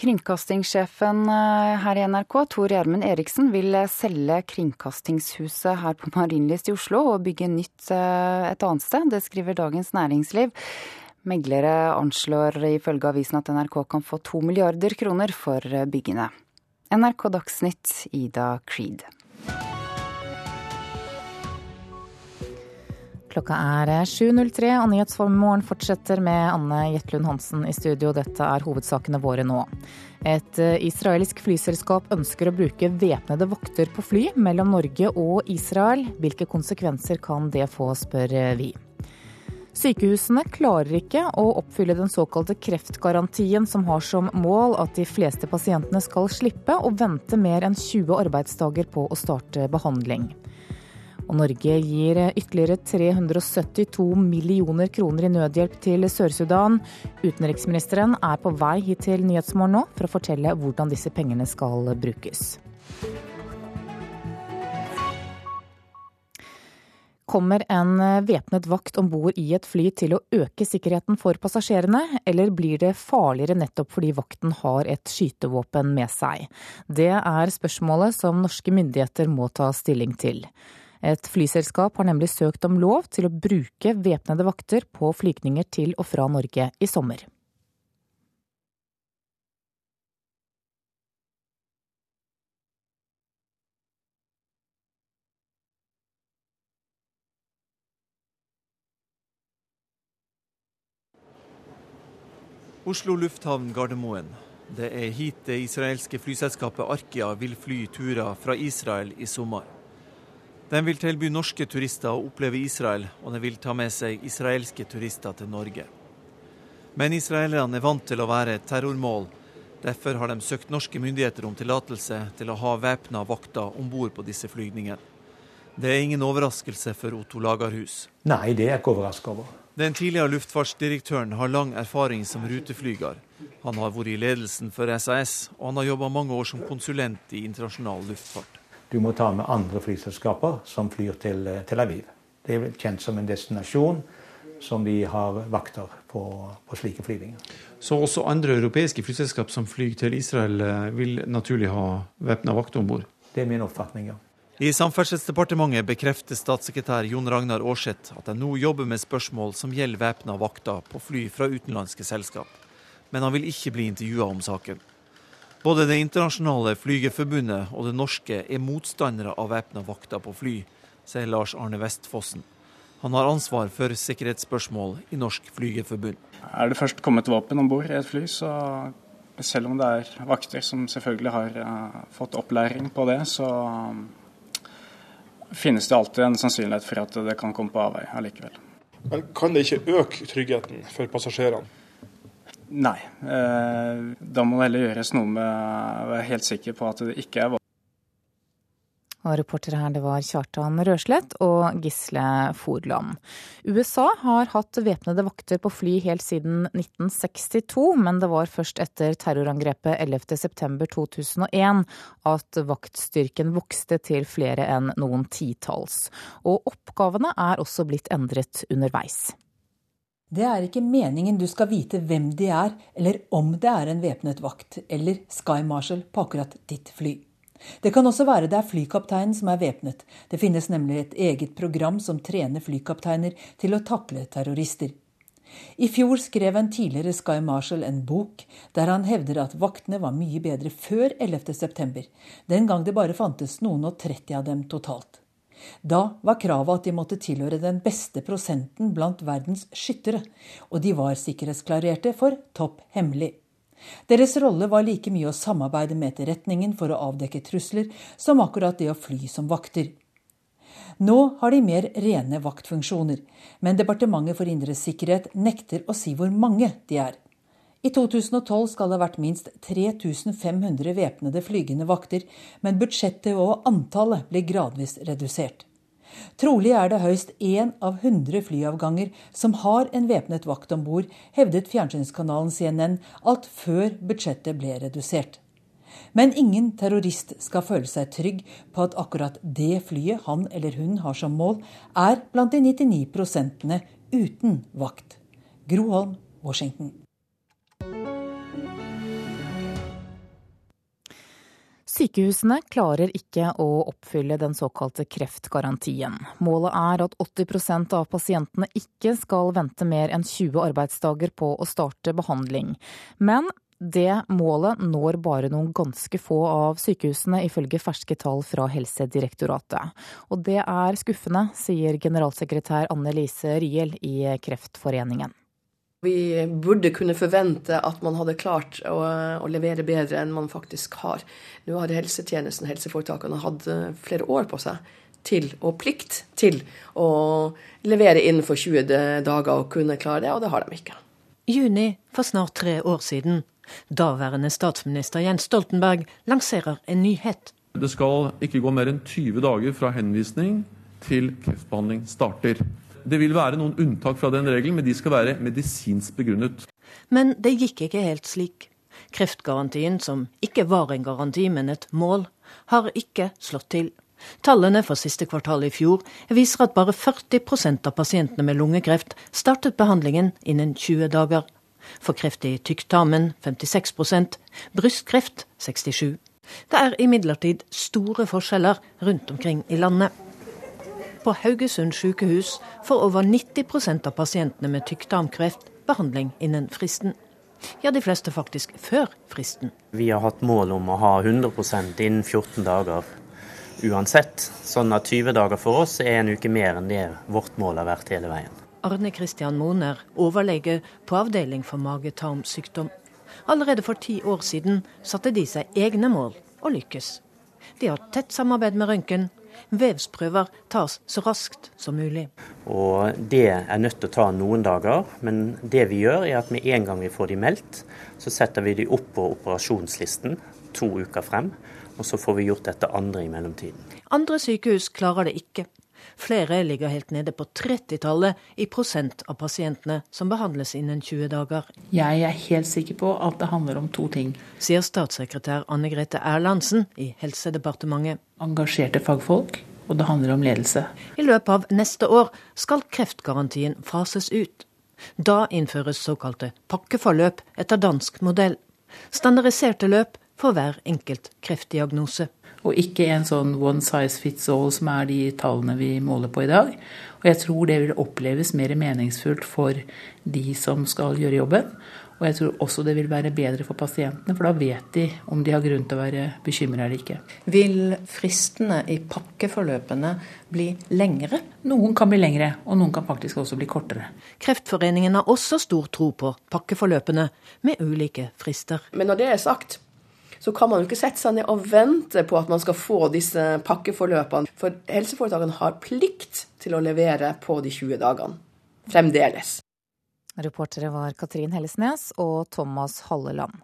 Kringkastingssjefen eh, her i NRK, Tor Gjermund Eriksen, vil selge Kringkastingshuset her på Marienlyst i Oslo og bygge nytt eh, et annet sted. Det skriver Dagens Næringsliv. Meglere anslår ifølge avisen at NRK kan få to milliarder kroner for byggene. NRK Dagsnytt, Ida Creed. Klokka er 7.03 og Nyhetsmorgen fortsetter med Anne Jetlund Hansen i studio. Dette er hovedsakene våre nå. Et eh, israelsk flyselskap ønsker å bruke væpnede vakter på fly mellom Norge og Israel. Hvilke konsekvenser kan det få, spør vi. Sykehusene klarer ikke å oppfylle den såkalte kreftgarantien, som har som mål at de fleste pasientene skal slippe å vente mer enn 20 arbeidsdager på å starte behandling. Og Norge gir ytterligere 372 millioner kroner i nødhjelp til Sør-Sudan. Utenriksministeren er på vei hit til Nyhetsmorgen nå for å fortelle hvordan disse pengene skal brukes. Kommer en væpnet vakt om bord i et fly til å øke sikkerheten for passasjerene, eller blir det farligere nettopp fordi vakten har et skytevåpen med seg? Det er spørsmålet som norske myndigheter må ta stilling til. Et flyselskap har nemlig søkt om lov til å bruke væpnede vakter på flygninger til og fra Norge i sommer. Oslo lufthavn Gardermoen. Det er hit det israelske flyselskapet Arkia vil fly turer fra Israel i sommer. Den vil tilby norske turister å oppleve Israel, og den vil ta med seg israelske turister til Norge. Men israelerne er vant til å være et terrormål. Derfor har de søkt norske myndigheter om tillatelse til å ha væpna vakter om bord på disse flygningene. Det er ingen overraskelse for Otto Lagerhus. Nei, det er jeg ikke overraska over. Den tidligere luftfartsdirektøren har lang erfaring som ruteflyger. Han har vært i ledelsen for SAS, og han har jobba mange år som konsulent i internasjonal luftfart. Du må ta med andre flyselskaper som flyr til eh, Tel Aviv. Det er kjent som en destinasjon som de har vakter på, på slike flyvninger. Så også andre europeiske flyselskap som flyr til Israel, eh, vil naturlig ha væpna vakter om bord? Det er min oppfatning, ja. I Samferdselsdepartementet bekrefter statssekretær Jon Ragnar Aarseth at de nå jobber med spørsmål som gjelder væpna vakter på fly fra utenlandske selskap. Men han vil ikke bli intervjua om saken. Både Det internasjonale flygerforbundet og det norske er motstandere av væpna vakter på fly, sier Lars Arne Vestfossen. Han har ansvar for sikkerhetsspørsmål i Norsk Flygerforbund. Er det først kommet våpen om bord i et fly, så selv om det er vakter som selvfølgelig har uh, fått opplæring på det, så finnes det alltid en sannsynlighet for at det kan komme på avvei allikevel. Men kan det ikke øke tryggheten for passasjerene? Nei. Eh, da må det heller gjøres noe med å være helt sikker på at det ikke er vold. Og reportere her det var Kjartan Røslett og Gisle Forland. USA har hatt væpnede vakter på fly helt siden 1962, men det var først etter terrorangrepet 11.9.2001 at vaktstyrken vokste til flere enn noen titalls. Og oppgavene er også blitt endret underveis. Det er ikke meningen du skal vite hvem de er, eller om det er en væpnet vakt eller Sky Marshal på akkurat ditt fly. Det kan også være det er flykapteinen som er væpnet. Det finnes nemlig et eget program som trener flykapteiner til å takle terrorister. I fjor skrev en tidligere Sky Marshal en bok der han hevder at vaktene var mye bedre før 11.9., den gang det bare fantes noen og 30 av dem totalt. Da var kravet at de måtte tilhøre den beste prosenten blant verdens skyttere, og de var sikkerhetsklarerte for topp hemmelig. Deres rolle var like mye å samarbeide med etterretningen for å avdekke trusler, som akkurat det å fly som vakter. Nå har de mer rene vaktfunksjoner, men Departementet for indre sikkerhet nekter å si hvor mange de er. I 2012 skal det ha vært minst 3500 væpnede flygende vakter, men budsjettet og antallet blir gradvis redusert. Trolig er det høyst én av 100 flyavganger som har en væpnet vakt om bord, hevdet fjernsynskanalen CNN alt før budsjettet ble redusert. Men ingen terrorist skal føle seg trygg på at akkurat det flyet han eller hun har som mål, er blant de 99% uten vakt. Groholm, Washington. Sykehusene klarer ikke å oppfylle den såkalte kreftgarantien. Målet er at 80% av pasientene ikke skal vente mer enn 20 arbeidsdager på å starte behandling. Men det målet når bare noen ganske få av sykehusene, ifølge ferske tall fra Helsedirektoratet. Og det er skuffende, sier generalsekretær Anne Lise Riel i Kreftforeningen. Vi burde kunne forvente at man hadde klart å, å, levere bedre enn man faktisk har. Nå har helsetjenesten, helseforetakene, hatt eh, flere år på seg til, og plikt til å levere innenfor 20 dager og kunne klare det, og det har de ikke. Juni for snart tre år siden. Daværende statsminister Jens Stoltenberg lanserer en nyhet. Det skal ikke gå mer enn 20 dager fra henvisning til kreftbehandling starter. Det vil være noen unntak fra den regelen, men de skal være medisinsk begrunnet. Men det gikk ikke helt slik. Kreftgarantien, som ikke var en garanti, men et mål, har ikke slått til. Tallene for siste kvartal i fjor viser at bare 40% av pasientene med lungekreft startet behandlingen innen 20 dager. For kreft i tykktarmen 56% brystkreft 67 Det er imidlertid store forskjeller rundt omkring i landet. På Haugesund sykehus får over 90% av pasientene med tykktarmkreft behandling innen fristen. Ja, de fleste faktisk før fristen. Vi har hatt mål om å ha 100% innen 14 dager uansett. Sånn at 20 dager for oss er en uke mer enn det vårt mål har vært hele veien. Arne Christian Moner, overlege på avdeling for mage-tarm-sykdom. Allerede for ti år siden satte de seg egne mål og lykkes. De har tett samarbeid med røntgen Vevsprøver tas så raskt som mulig. Og Det er nødt til å ta noen dager, men det vi gjør er at med en gang vi får de meldt, så setter vi de opp på operasjonslisten to uker frem. Og så får vi gjort dette andre i mellomtiden. Andre sykehus klarer det ikke. Flere ligger helt nede på 30-tallet i prosent av pasientene som behandles innen 20 dager. Jeg er helt sikker på at det handler om to ting. Sier statssekretær Anne Grete Erlandsen i Helsedepartementet. Engasjerte fagfolk, og det handler om ledelse. I løpet av neste år skal kreftgarantien fases ut. Da innføres såkalte pakkeforløp etter dansk modell. Standardiserte løp for hver enkelt kreftdiagnose og ikke en sånn one size fits all som er de tallene vi måler på i dag. Og jeg tror det vil oppleves mer meningsfullt for de som skal gjøre jobben. Og jeg tror også det vil være bedre for pasientene, for da vet de om de har grunn til å være bekymra eller ikke. Vil fristene i pakkeforløpene bli lengre? Noen kan bli lengre, og noen kan faktisk også bli kortere. Kreftforeningen har også stor tro på pakkeforløpene, med ulike frister. Men når det er sagt, så kan man jo ikke sette seg ned og vente på at man skal få disse pakkeforløpene. For helseforetakene har plikt til å levere på de 20 dagene. Fremdeles. Reportere var Katrin Hellesnes og Thomas Halleland.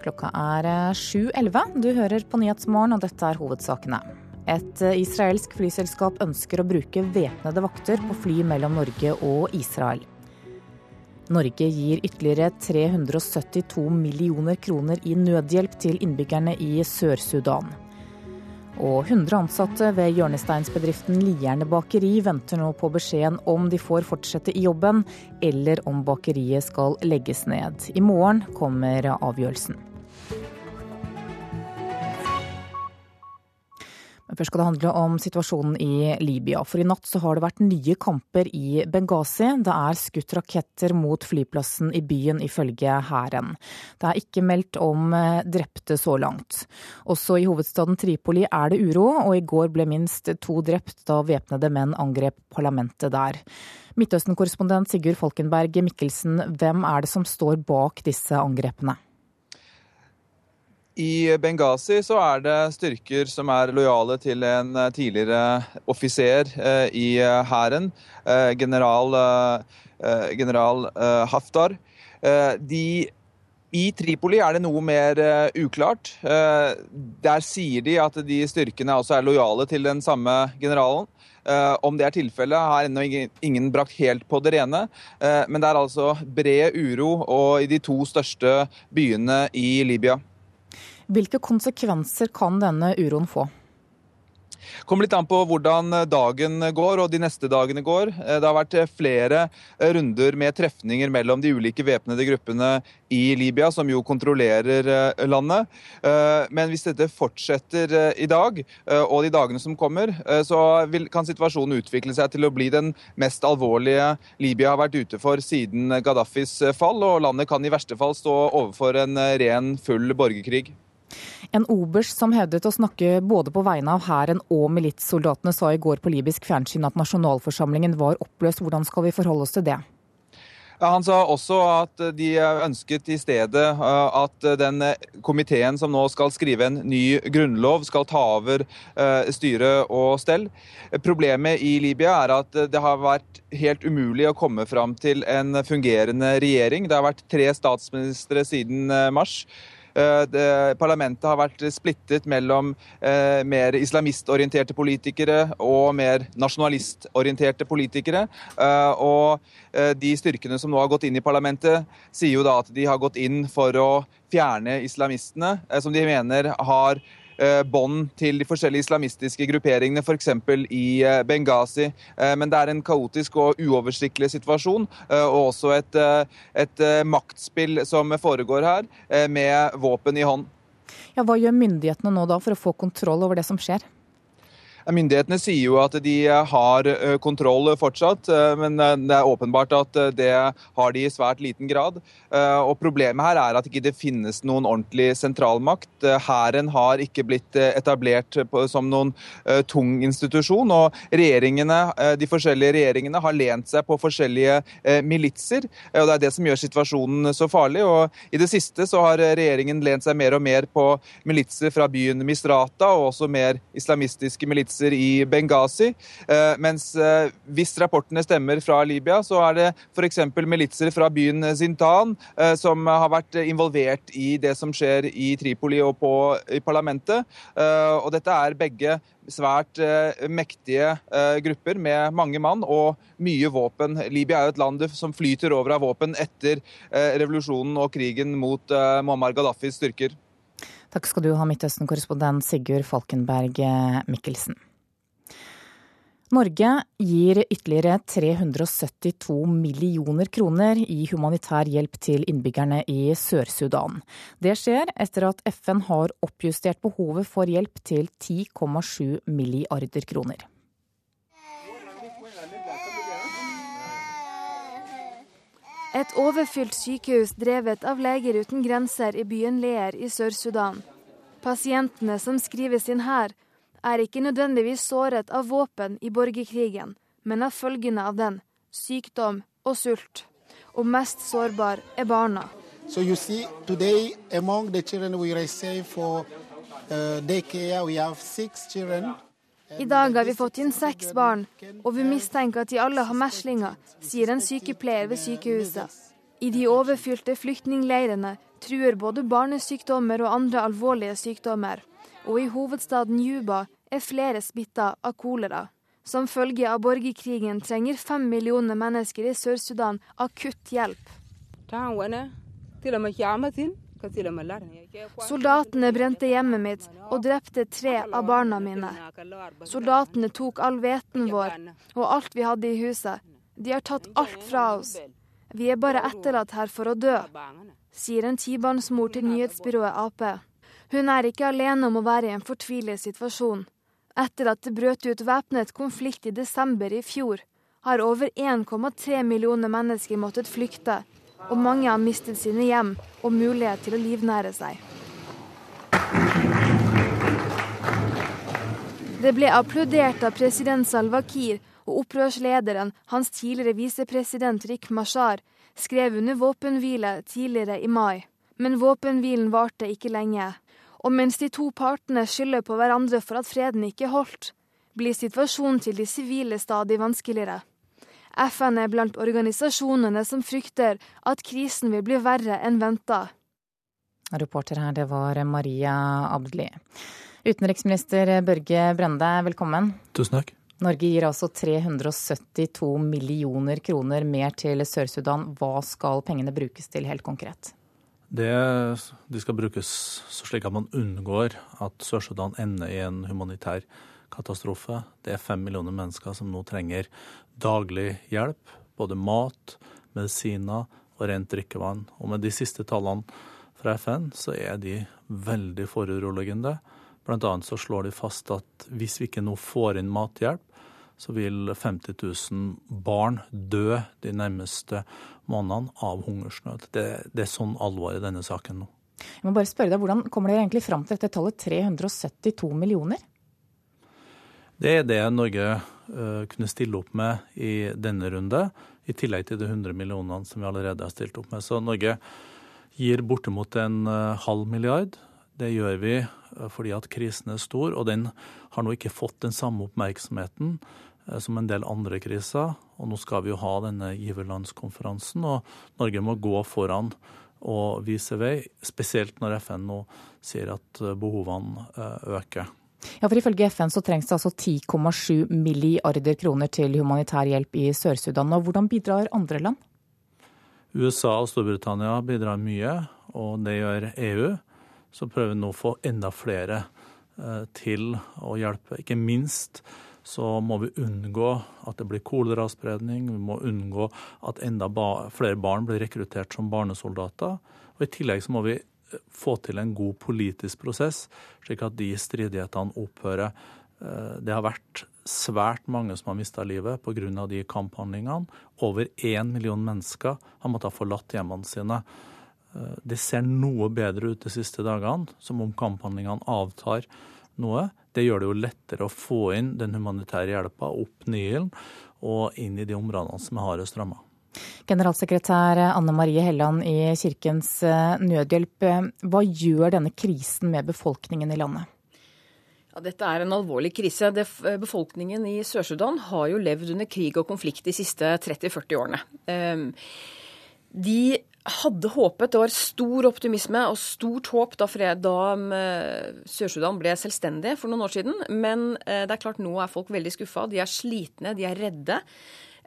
Klokka er 7.11. Du hører på Nyhetsmorgen, og dette er hovedsakene. Et israelsk flyselskap ønsker å bruke væpnede vakter på fly mellom Norge og Israel. Norge gir ytterligere 372 millioner kroner i nødhjelp til innbyggerne i Sør-Sudan. Og 100 ansatte ved hjørnesteinsbedriften Lierne bakeri venter nå på beskjeden om de får fortsette i jobben, eller om bakeriet skal legges ned. I morgen kommer avgjørelsen. Men først skal det handle om situasjonen i Libya. For i natt så har det vært nye kamper i Benghazi. Det er skutt raketter mot flyplassen i byen, ifølge hæren. Det er ikke meldt om eh, drepte så langt. Også i hovedstaden Tripoli er det uro, og i går ble minst to drept da væpnede menn angrep parlamentet der. Midtøsten-korrespondent Sigurd Falkenberg Mikkelsen, hvem er det som står bak disse angrepene? I Benghazi så er det styrker som er lojale til en eh, tidligere offiser eh, i eh, hæren, general, general Haftar. De i Tripoli er det noe mer uklart. Der sier de at de styrkene også er lojale til den samme generalen. Om det er tilfellet, har ennå ingen brakt helt på det rene. Men det er altså bred uro i de to største byene i Libya. Hvilke konsekvenser kan denne uroen få? kommer litt an på hvordan dagen går og de neste dagene går. Det har vært flere runder med trefninger mellom de ulike væpnede gruppene i Libya, som jo kontrollerer landet. Men hvis dette fortsetter i dag og de dagene som kommer, så kan situasjonen utvikle seg til å bli den mest alvorlige Libya har vært ute for siden Gaddafis fall, og landet kan i verste fall stå overfor en ren, full borgerkrig. En oberst som hevdet å snakke både på vegne av hæren og militssoldatene, sa i går på libysk fjernsyn at nasjonalforsamlingen var oppløst. Hvordan skal vi forholde oss til det? Han sa også at de ønsket i stedet eh, at den komiteen som nå skal skrive en ny grunnlov, skal ta over eh, styre og stell. Problemet i Libya er at det har vært helt umulig å komme fram til en fungerende regjering. Det har vært tre statsministre siden eh, mars. Eh, parlamentet har vært splittet mellom eh, mer islamistorienterte politikere og mer nasjonalistorienterte politikere. Eh, og de styrkene som nå har gått inn i parlamentet, sier jo da at de har gått inn for å fjerne islamistene, som de mener har bånd til de forskjellige islamistiske grupperingene, f.eks. i eh, Benghazi. Eh, men det er en kaotisk og uoversiktlig situasjon, og også et, et maktspill som foregår her, med våpen i hånd. Ja, hva gjør myndighetene nå da for å få kontroll over det som skjer? Myndighetene sier jo at de har kontroll fortsatt, men det er åpenbart at det har de i svært liten grad. Og Problemet her er at det ikke finnes noen ordentlig sentralmakt. Hæren har ikke blitt etablert som noen tung institusjon, og regjeringene, de forskjellige regjeringene har lent seg på forskjellige militser. og Det er det som gjør situasjonen så farlig. og I det siste så har regjeringen lent seg mer og mer på militser fra byen Misrata, og også mer islamistiske militser i Benghazi. Eh, mens eh, hvis rapportene stemmer fra Libya, så er det f.eks. militser fra byen Zintan eh, som har vært involvert i det som skjer i Tripoli og på, i parlamentet. Og dette er begge svært mektige grupper med mange mann og mye våpen. Libya er jo et land som flyter over av våpen etter revolusjonen og krigen mot Muammar Gaddafis styrker. Takk skal du ha, Midtøsten-korrespondent Sigurd Falkenberg Mikkelsen. Norge gir ytterligere 372 millioner kroner i humanitær hjelp til innbyggerne i Sør-Sudan. Det skjer etter at FN har oppjustert behovet for hjelp til 10,7 milliarder kroner. Et overfylt sykehus drevet av Leger uten grenser i byen Leer i Sør-Sudan. Pasientene som skrives inn her, er ikke nødvendigvis såret av våpen i borgerkrigen, men av følgene av den, sykdom og sult. Og mest sårbar er barna. So you see, today among the children we receive for uh, daycare, we have six children. I dag har vi fått inn seks barn, og vi mistenker at de alle har meslinger, sier en sykepleier ved sykehuset. I de overfylte flyktningleirene truer både barnesykdommer og andre alvorlige sykdommer og i hovedstaden Juba er flere smitta av kolera. Som følge av borgerkrigen trenger fem millioner mennesker i Sør-Sudan akutt hjelp. Soldatene brente hjemmet mitt og drepte tre av barna mine. Soldatene tok all hveten vår og alt vi hadde i huset. De har tatt alt fra oss. Vi er bare etterlatt her for å dø, sier en tibarnsmor til nyhetsbyrået Ap. Hun er ikke alene om å være i en fortvilet situasjon. Etter at det brøt ut væpnet konflikt i desember i fjor, har over 1,3 millioner mennesker måttet flykte, og mange har mistet sine hjem og mulighet til å livnære seg. Det ble applaudert av president Salva Kiir, og opprørslederen, hans tidligere visepresident Rik Mashar, skrev under våpenhvile tidligere i mai. Men våpenhvilen varte ikke lenge. Og mens de to partene skylder på hverandre for at freden ikke holdt, blir situasjonen til de sivile stadig vanskeligere. FN er blant organisasjonene som frykter at krisen vil bli verre enn venta. Reporter her, det var Maria Abdli. Utenriksminister Børge Brende, velkommen. Tusen takk. Norge gir altså 372 millioner kroner mer til Sør-Sudan. Hva skal pengene brukes til helt konkret? Det, de skal brukes slik at man unngår at Sør-Sudan ender i en humanitær katastrofe. Det er fem millioner mennesker som nå trenger daglig hjelp. Både mat, medisiner og rent drikkevann. Og med de siste tallene fra FN så er de veldig foruroligende. Blant annet så slår de fast at hvis vi ikke nå får inn mathjelp, så vil 50 000 barn dø de nærmeste månedene av hungersnød. Det, det er sånn alvor i denne saken nå. Jeg må bare spørre deg, Hvordan kommer dere egentlig fram til dette tallet 372 millioner? Det er det Norge uh, kunne stille opp med i denne runde, i tillegg til de 100 millionene som vi allerede har stilt opp med. Så Norge gir bortimot en uh, halv milliard. Det gjør vi uh, fordi at krisen er stor, og den har nå ikke fått den samme oppmerksomheten Eh, som en del andre kriser. Og nå skal vi jo ha denne giverlandskonferansen, og Norge må gå foran og vise vei, spesielt når FN nå sier at eh, behovene eh, øker. Ja, for Ifølge FN så trengs det altså 10,7 milliarder kroner til humanitær hjelp i Sør-Sudan. Og Hvordan bidrar andre land? USA og Storbritannia bidrar mye, og det gjør EU. Så prøver vi nå å få enda flere til å hjelpe. Ikke minst så må vi unngå at det blir koleraspredning. Vi må unngå at enda ba flere barn blir rekruttert som barnesoldater. Og I tillegg så må vi eh, få til en god politisk prosess, slik at de stridighetene opphører Det har vært svært mange som har mista livet pga. de kamphandlingene. Over én million mennesker har måttet ha forlatt hjemmene sine. Det ser noe bedre ut de siste dagene, som om kamphandlingene avtar noe. Det gjør det jo lettere å få inn den humanitære hjelpa opp Nilen og inn i de områdene som er hardest ramma. Generalsekretær Anne Marie Helland i Kirkens eh, Nødhjelp, hva gjør denne krisen med befolkningen i landet? Ja, dette er en alvorlig krise. Befolkningen i Sør-Sudan har jo levd under krig og konflikt de siste 30-40 årene. Ehm, de hadde håpet, det var stor optimisme og stort håp da, da eh, Sør-Sudan ble selvstendig for noen år siden. Men eh, det er klart nå er folk veldig skuffa. De er slitne, de er redde.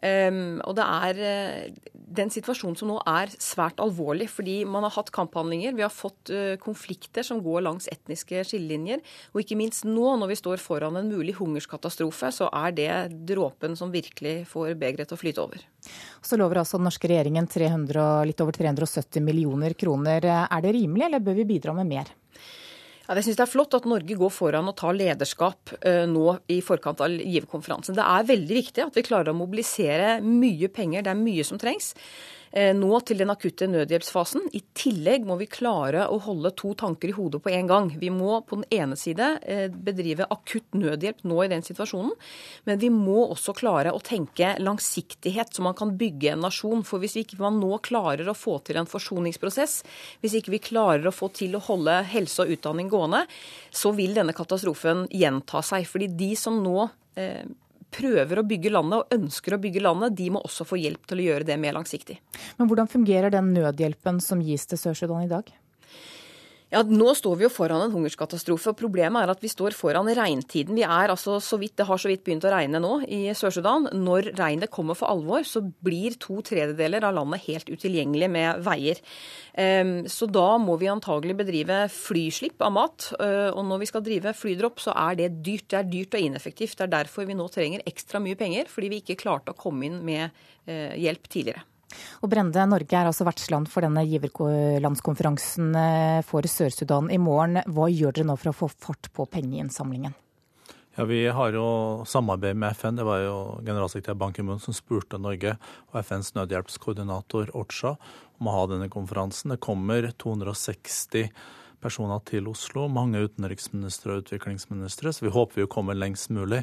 Um, og det er uh, den situasjonen som nå er svært alvorlig, fordi man har hatt kamphandlinger. Vi har fått uh, konflikter som går langs etniske skillelinjer. Og ikke minst nå, når vi står foran en mulig hungerskatastrofe, så er det dråpen som virkelig får begeret til å flyte over. Så lover altså den norske regjeringen 300, litt over 370 millioner kroner. Er det rimelig, eller bør vi bidra med mer? Ja, jeg synes Det er flott at Norge går foran og tar lederskap uh, nå i forkant av giverkonferansen. Det er veldig viktig at vi klarer å mobilisere mye penger. Det er mye som trengs. Eh, nå til den akutte nødhjelpsfasen. I tillegg må vi klare å holde to tanker i hodet på en gang. Vi må på den ene side eh, bedrive akutt nødhjelp nå i den situasjonen, men vi må også klare å tenke langsiktighet, så man kan bygge en nasjon. For hvis vi ikke man nå klarer å få til en forsoningsprosess, hvis ikke vi klarer å få til å holde helse og utdanning gående, så vil denne katastrofen gjenta seg. Fordi de som nå eh, prøver å bygge landet og ønsker å bygge landet, de må også få hjelp til å gjøre det mer langsiktig. Men hvordan fungerer den nødhjelpen som gis til Sør-Sudan i dag? Ja, Nå står vi jo foran en hungerskatastrofe. og Problemet er at vi står foran regntiden. Vi er altså så vidt, Det har så vidt begynt å regne nå i Sør-Sudan. Når regnet kommer for alvor, så blir to tredjedeler av landet helt utilgjengelig med veier. Ehm, så da må vi antagelig bedrive flyslipp av mat. Eh, og når vi skal drive flydropp, så er det dyrt. Det er dyrt og ineffektivt. Det er derfor vi nå trenger ekstra mye penger, fordi vi ikke klarte å komme inn med eh, hjelp tidligere. Og Brende, Norge er altså vertsland for denne giverlandskonferansen eh, for Sør-Sudan i morgen. Hva gjør dere nå for å få fart på pengeinnsamlingen? Ja, Vi har jo samarbeid med FN. Det var jo generalsekretær Ban Ki-moon som spurte Norge og FNs nødhjelpskoordinator Ocha om å ha denne konferansen. Det kommer 260 personer til Oslo, mange utenriksministre og utviklingsministre, så vi håper vi kommer lengst mulig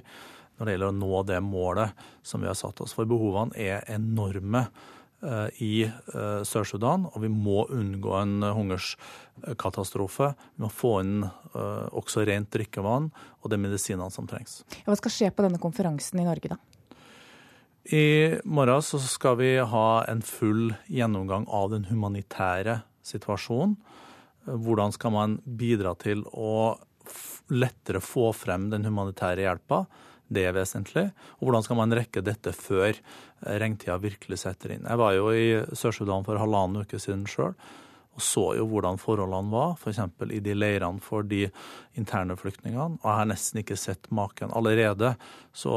når det gjelder å nå det målet som vi har satt oss. For behovene er enorme. Eh, i eh, Sør-Sudan, og vi må unngå en hungerskatastrofe. Vi må få inn eh, også rent drikkevann og de medisinene som trengs. Hva skal skje på denne konferansen i Norge, da? I morgen så skal vi ha en full gjennomgang av den humanitære situasjonen. Hvordan skal man bidra til å lettere få frem den humanitære hjelpa? Det er vesentlig. Og hvordan skal man rekke dette før regntida virkelig setter inn? Jeg var jo i Sør-Sudan for halvannen uke siden sjøl og så jo hvordan forholdene var, f.eks. I de leirene for de interne flyktningene. Og jeg har nesten ikke sett maken. Allerede så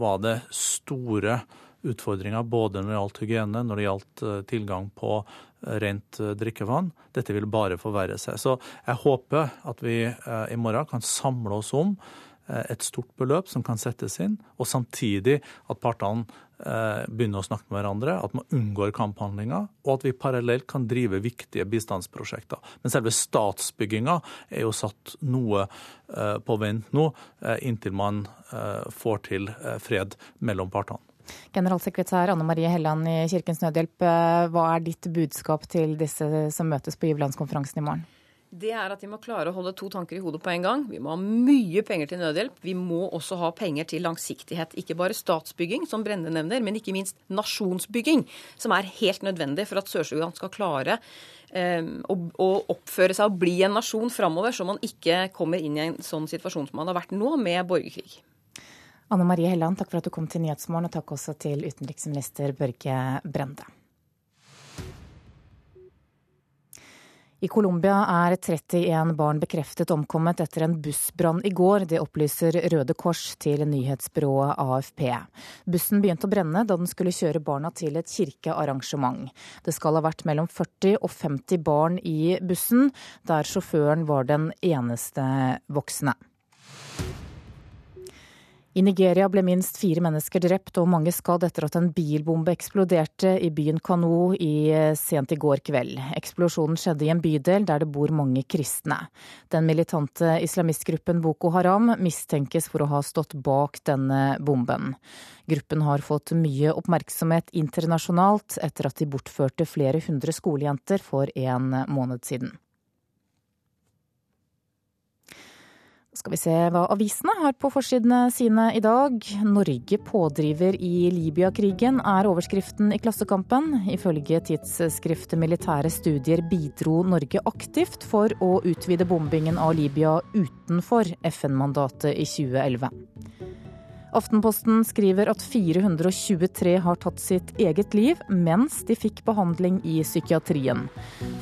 var det store utfordringer både når det gjaldt hygiene, når det gjaldt eh, tilgang på eh, rent eh, drikkevann. Dette vil bare forverre seg. Så jeg håper at vi i morgen kan samle oss om Eh, et stort beløp som kan settes inn, og samtidig at partene eh, begynner å snakke med hverandre, at man unngår kamphandlinger, og at vi parallelt kan drive viktige bistandsprosjekter. Men selve statsbygginga er jo satt noe eh, på vent nå, inntil man får til fred mellom partene. Generalsekretær Anne Marie Helland i Kirkens Nødhjelp, hva er ditt budskap til disse som møtes på giverlandskonferansen i morgen? Det er at vi må klare å holde to tanker i hodet på en gang. Vi må ha mye penger til nødhjelp. Vi må også ha penger til langsiktighet. Ikke bare statsbygging, som Brende nevner, men ikke minst nasjonsbygging, som er helt nødvendig for at Sør-Sudan skal klare um, å, å, oppføre seg og bli en nasjon framover, så man ikke kommer inn i en sånn situasjon som man har vært nå, med borgerkrig. Anne Marie Helland, takk for at du kom til Nyhetsmorgen, og takk også til utenriksminister Børge Brende. I Colombia er 31 barn bekreftet omkommet etter en bussbrann i går. Det opplyser Røde Kors til nyhetsbyrået AFP. Bussen begynte å brenne da den skulle kjøre barna til et kirkearrangement. Det skal ha vært mellom 40 og 50 barn i bussen, der sjåføren var den eneste voksne. I Nigeria ble minst fire mennesker drept og mange skadd etter at en bilbombe eksploderte i byen Kano i eh, sent i går kveld. Eksplosjonen skjedde i en bydel der det bor mange kristne. Den militante islamistgruppen Boko Haram mistenkes for å ha stått bak denne bomben. Gruppen har fått mye oppmerksomhet internasjonalt etter at de bortførte flere hundre skolejenter for en måned siden. Skal vi se hva avisene har på forsidene sine i dag. Norge pådriver i Libya-krigen er overskriften i Klassekampen. Ifølge tidsskriftet Militære studier bidro Norge aktivt for å utvide bombingen av Libya utenfor FN-mandatet i 2011. Aftenposten skriver at 423 har tatt sitt eget liv mens de fikk behandling i psykiatrien.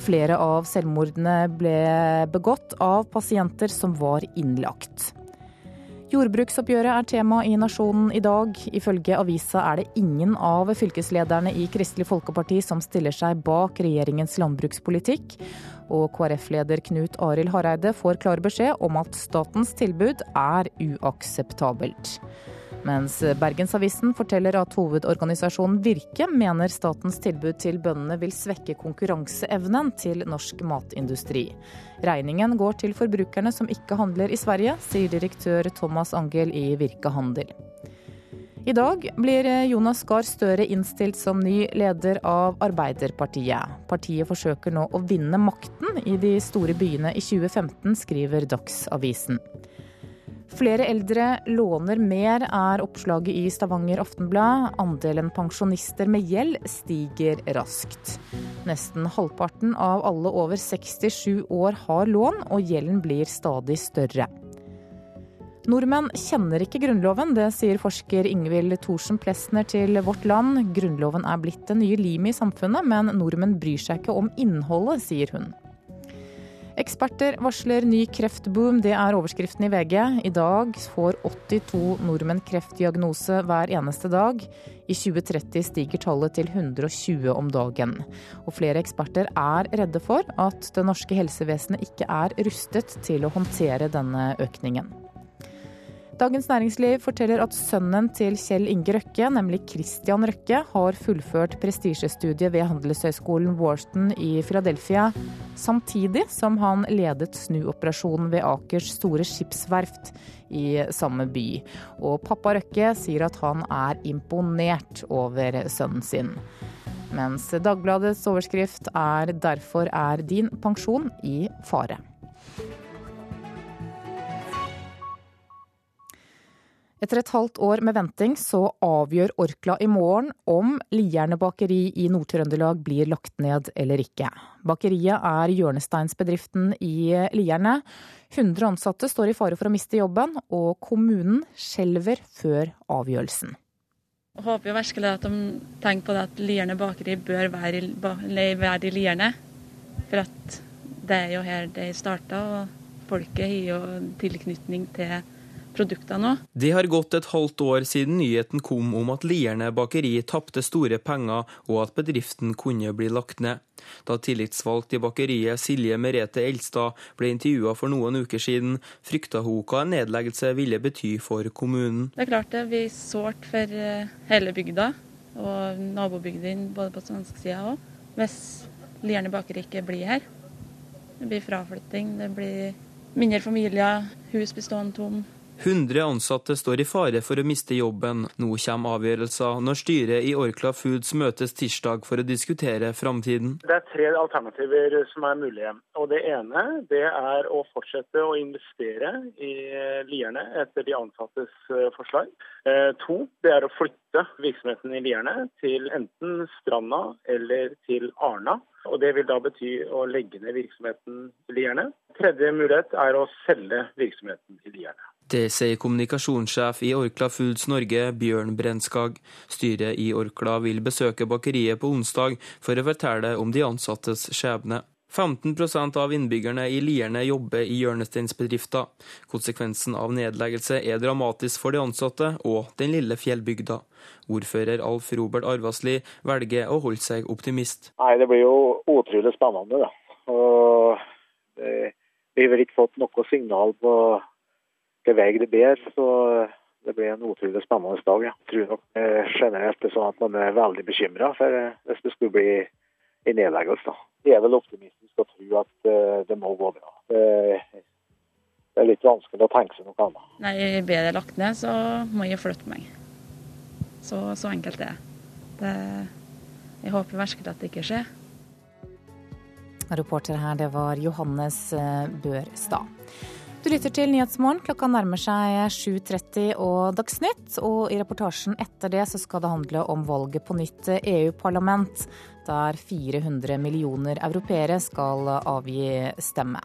Flere av selvmordene ble begått av pasienter som var innlagt. Jordbruksoppgjøret er tema i Nasjonen i dag. Ifølge avisa er det ingen av fylkeslederne i Kristelig Folkeparti som stiller seg bak regjeringens landbrukspolitikk. Og KrF-leder Knut Arild Hareide får klar beskjed om at statens tilbud er uakseptabelt. Mens Bergensavisen forteller at hovedorganisasjonen Virke mener statens tilbud til bøndene vil svekke konkurranseevnen til norsk matindustri. Regningen går til forbrukerne som ikke handler i Sverige, sier direktør Thomas Angel i Virke Handel. I dag blir Jonas Gahr Støre innstilt som ny leder av Arbeiderpartiet. Partiet forsøker nå å vinne makten i de store byene i 2015, skriver Dagsavisen. Flere eldre låner mer, er oppslaget i Stavanger Aftenblad. Andelen pensjonister med gjeld stiger raskt. Nesten halvparten av alle over 67 år har lån, og gjelden blir stadig større. Nordmenn kjenner ikke Grunnloven, det sier forsker Ingvild Thorsen Plesner til Vårt Land. Grunnloven er blitt det nye limet i samfunnet, men nordmenn bryr seg ikke om innholdet, sier hun. Eksperter varsler ny kreftboom, det er overskriften i VG. I dag får 82 nordmenn kreftdiagnose hver eneste dag. I 2030 stiger tallet til 120 om dagen. Og flere eksperter er redde for at det norske helsevesenet ikke er rustet til å håndtere denne økningen. Dagens Næringsliv forteller at sønnen til Kjell Inge Røkke, nemlig Christian Røkke, har fullført prestisjestudiet ved handelshøyskolen Warston i Philadelphia, samtidig som han ledet snuoperasjonen ved Akers store skipsverft i samme by. Og pappa Røkke sier at han er imponert over sønnen sin. Mens Dagbladets overskrift er 'Derfor er din pensjon i fare'. Etter et halvt år med venting så avgjør Orkla i morgen om Lierne bakeri i Nord-Trøndelag blir lagt ned eller ikke. Bakeriet er hjørnesteinsbedriften i Lierne. 100 ansatte står i fare for å miste jobben, og kommunen skjelver før avgjørelsen. Jeg håper jo virkelig at de tenker på det at Lierne bakeri bør være, være i Lierne. For det er jo her det starta, og folket har jo tilknytning til produktene òg. Det har gått et halvt år siden nyheten kom om at Lierne bakeri tapte store penger, og at bedriften kunne bli lagt ned. Da tillitsvalgt i bakeriet Silje Merete Elstad ble intervjua for noen uker siden, frykta hun hva en nedleggelse ville bety for kommunen. Det er klart det blir sårt for eh, hele bygda, og nabobygdene både på svenskesida òg, hvis Lierne bakeri ikke blir her. Det blir fraflytting, det blir mindre familier, hus blir stående tom. 100 ansatte står i fare for å miste jobben. Nå kommer avgjørelser når styret i Orkla Foods møtes tirsdag for å diskutere framtiden. Det er tre alternativer som er mulige. Og Det ene det er å fortsette å investere i Lierne etter de ansattes eh, forslag. Eh, to det er å flytte virksomheten i Lierne til enten Stranda eller til Arna. Og Det vil da bety å legge ned virksomheten i Lierne. Tredje mulighet er å selge virksomheten i Lierne. Det sier kommunikasjonssjef i Orkla Foods Norge, Bjørn Brenskag. Styret i Orkla vil besøke bakeriet på onsdag for å fortelle om de ansattes skjebne. 15% av innbyggerne i Lierne jobber i hjørnesteinsbedrifter. Konsekvensen av nedleggelse er dramatisk for de ansatte og den lille fjellbygda. Ordfører Alf Robert Arvasli velger å holde seg optimist. Nei, Det blir jo utrolig spennende. da. Og det, vi har ikke fått noe signal på hvilken vei det bedre. Så Det blir en utrolig spennende dag. Jeg tror nok eh, generelt det er sånn at man er veldig bekymra hvis det skulle bli en nedleggelse. da. Jeg er vel optimistisk og tror at eh, det må gå bra. Det, det er litt vanskelig å tenke seg noe annet. Nei, Blir det lagt ned, så må jeg flytte meg. Så, så enkelt er det. Jeg håper virkelig at det ikke skjer. Reporter her, det var Johannes eh, Børstad. Du lytter til Nyhetsmorgen. Klokka nærmer seg 7.30 og Dagsnytt. Og i reportasjen etter det så skal det handle om valget på nytt EU-parlament, der 400 millioner europeere skal avgi stemme.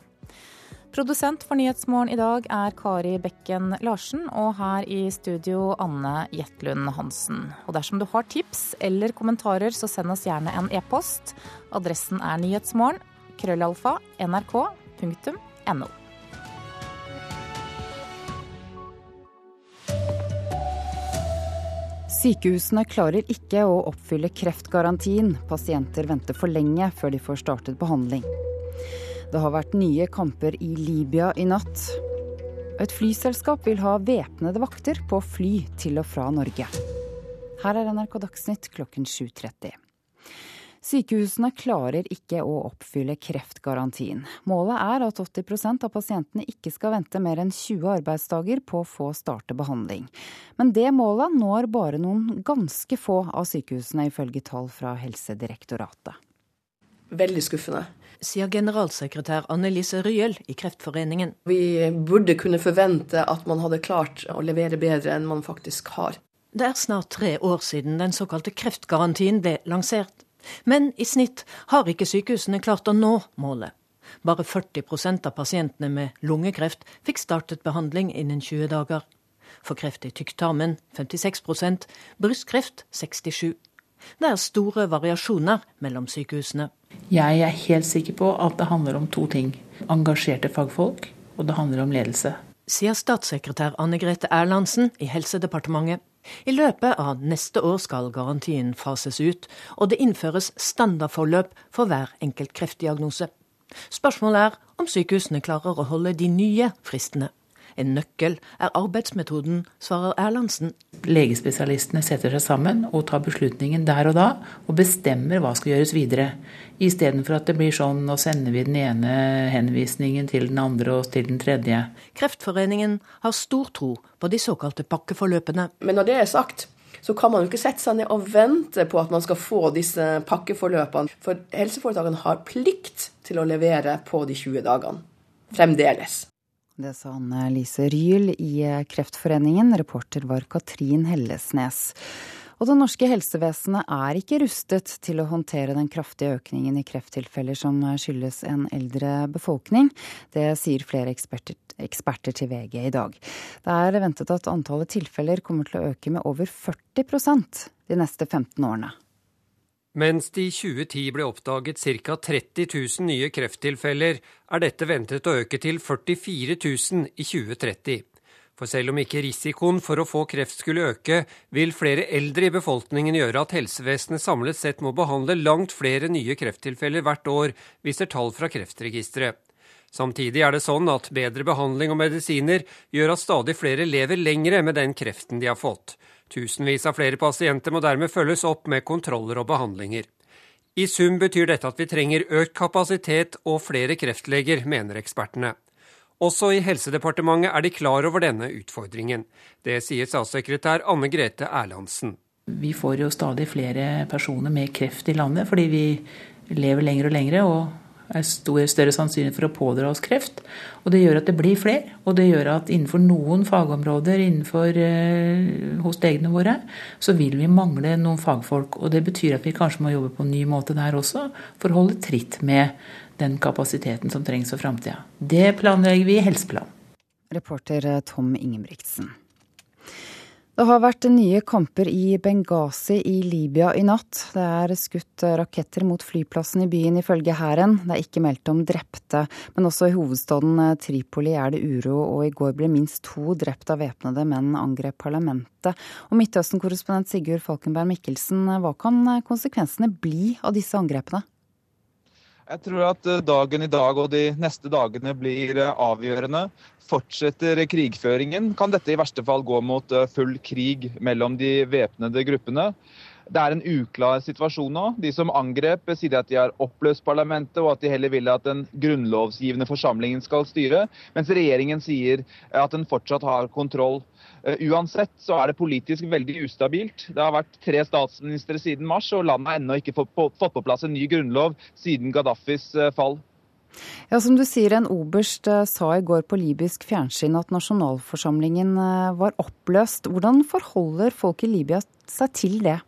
Produsent for Nyhetsmorgen i dag er Kari Bekken Larsen, og her i studio Anne Jetlund Hansen. Og dersom du har tips eller kommentarer, så send oss gjerne en e-post. Adressen er nyhetsmorgen, krøllalfa, nrk.no. Sykehusene klarer ikke å oppfylle kreftgarantien. Pasienter venter for lenge før de får startet behandling. Det har vært nye kamper i Libya i natt. Et flyselskap vil ha væpnede vakter på fly til og fra Norge. Her er NRK Dagsnytt klokken 7.30. Sykehusene klarer ikke å oppfylle kreftgarantien. Målet er at 80% av pasientene ikke skal vente mer enn 20 arbeidsdager på å få starte behandling. Men det målet når bare noen ganske få av sykehusene, ifølge tall fra Helsedirektoratet. Veldig skuffende. Sier generalsekretær Annelise Ryel i Kreftforeningen. Vi burde kunne forvente at man hadde klart å levere bedre enn man faktisk har. Det er snart tre år siden den såkalte kreftgarantien ble lansert. Men i snitt har ikke sykehusene klart å nå målet. Bare 40% av pasientene med lungekreft fikk startet behandling innen 20 dager. For kreft i tykktarmen 56% brystkreft 67 Det er store variasjoner mellom sykehusene. Jeg er helt sikker på at det handler om to ting. Engasjerte fagfolk, og det handler om ledelse. Sier statssekretær Anne Grete Erlandsen i Helsedepartementet. I løpet av neste år skal garantien fases ut, og det innføres standardforløp for hver enkelt kreftdiagnose. Spørsmålet er om sykehusene klarer å holde de nye fristene. En nøkkel er arbeidsmetoden, svarer Erlandsen. Legespesialistene setter seg sammen og tar beslutningen der og da, og bestemmer hva skal gjøres videre. Istedenfor at det blir sånn nå sender vi den ene henvisningen til den andre og til den tredje. Kreftforeningen har stor tro på de såkalte pakkeforløpene. Men når det er sagt, så kan man jo ikke sette seg ned og vente på at man skal få disse pakkeforløpene. For helseforetakene har plikt til å levere på de 20 dagene. Fremdeles. Det sa Anne Lise Ryel i Kreftforeningen. Reporter var Katrin Hellesnes. Og det norske helsevesenet er ikke rustet til å håndtere den kraftige økningen i krefttilfeller som skyldes en eldre befolkning. Det sier flere eksperter, eksperter til VG i dag. Det er ventet at antallet tilfeller kommer til å øke med over 40% de neste 15 årene. Mens det i 2010 ble oppdaget ca. 30 000 nye krefttilfeller, er dette ventet å øke til 44 000 i 2030. For selv om ikke risikoen for å få kreft skulle øke, vil flere eldre i befolkningen gjøre at helsevesenet samlet sett må behandle langt flere nye krefttilfeller hvert år, viser tall fra Kreftregisteret. Samtidig er det sånn at bedre behandling og medisiner gjør at stadig flere lever lengre med den kreften de har fått. Tusenvis av flere pasienter må dermed følges opp med kontroller og behandlinger. I sum betyr dette at vi trenger økt kapasitet og flere kreftleger, mener ekspertene. Også i Helsedepartementet er de klar over denne utfordringen. Det sier statssekretær Anne Grete Erlandsen. Vi får jo stadig flere personer med kreft i landet fordi vi lever lenger og lenger. og er større sannsynlighet for å pådra oss kreft. Og det gjør at det blir flere. Og det gjør at innenfor noen fagområder innenfor, eh, hos legene våre, så vil vi mangle noen fagfolk. Og det betyr at vi kanskje må jobbe på en ny måte der også, for å holde tritt med den kapasiteten som trengs for framtida. Det planlegger vi i Helseplan. Reporter eh, Tom Ingebrigtsen. Det har vært nye kamper i Benghazi i Libya i natt. Det er skutt raketter mot flyplassen i byen ifølge hæren. Det er ikke meldt om drepte, men også i hovedstaden Tripoli er det uro, og i går ble minst to drept av væpnede menn angrep parlamentet. Og Midtøsten-korrespondent Sigurd Falkenberg Mikkelsen, hva kan konsekvensene bli av disse angrepene? Jeg tror at eh, dagen i dag og de neste dagene blir eh, avgjørende. Fortsetter krigføringen, kan dette i verste fall gå mot eh, full krig mellom de væpnede gruppene. Det er en uklar situasjon nå. De som angrep, sier at de har oppløst parlamentet, og at de heller vil at den grunnlovsgivende forsamlingen skal styre, mens regjeringen sier at den fortsatt har kontroll. Eh, uansett så er det politisk veldig ustabilt. Det har vært tre statsministre siden mars, og landet har ennå ikke fått på, plass en ny grunnlov siden Gaddafis eh, fall. Ja, Som du sier, en oberst eh, sa i går på libysk fjernsyn at nasjonalforsamlingen var oppløst. Hvordan forholder folk i Libya seg til det?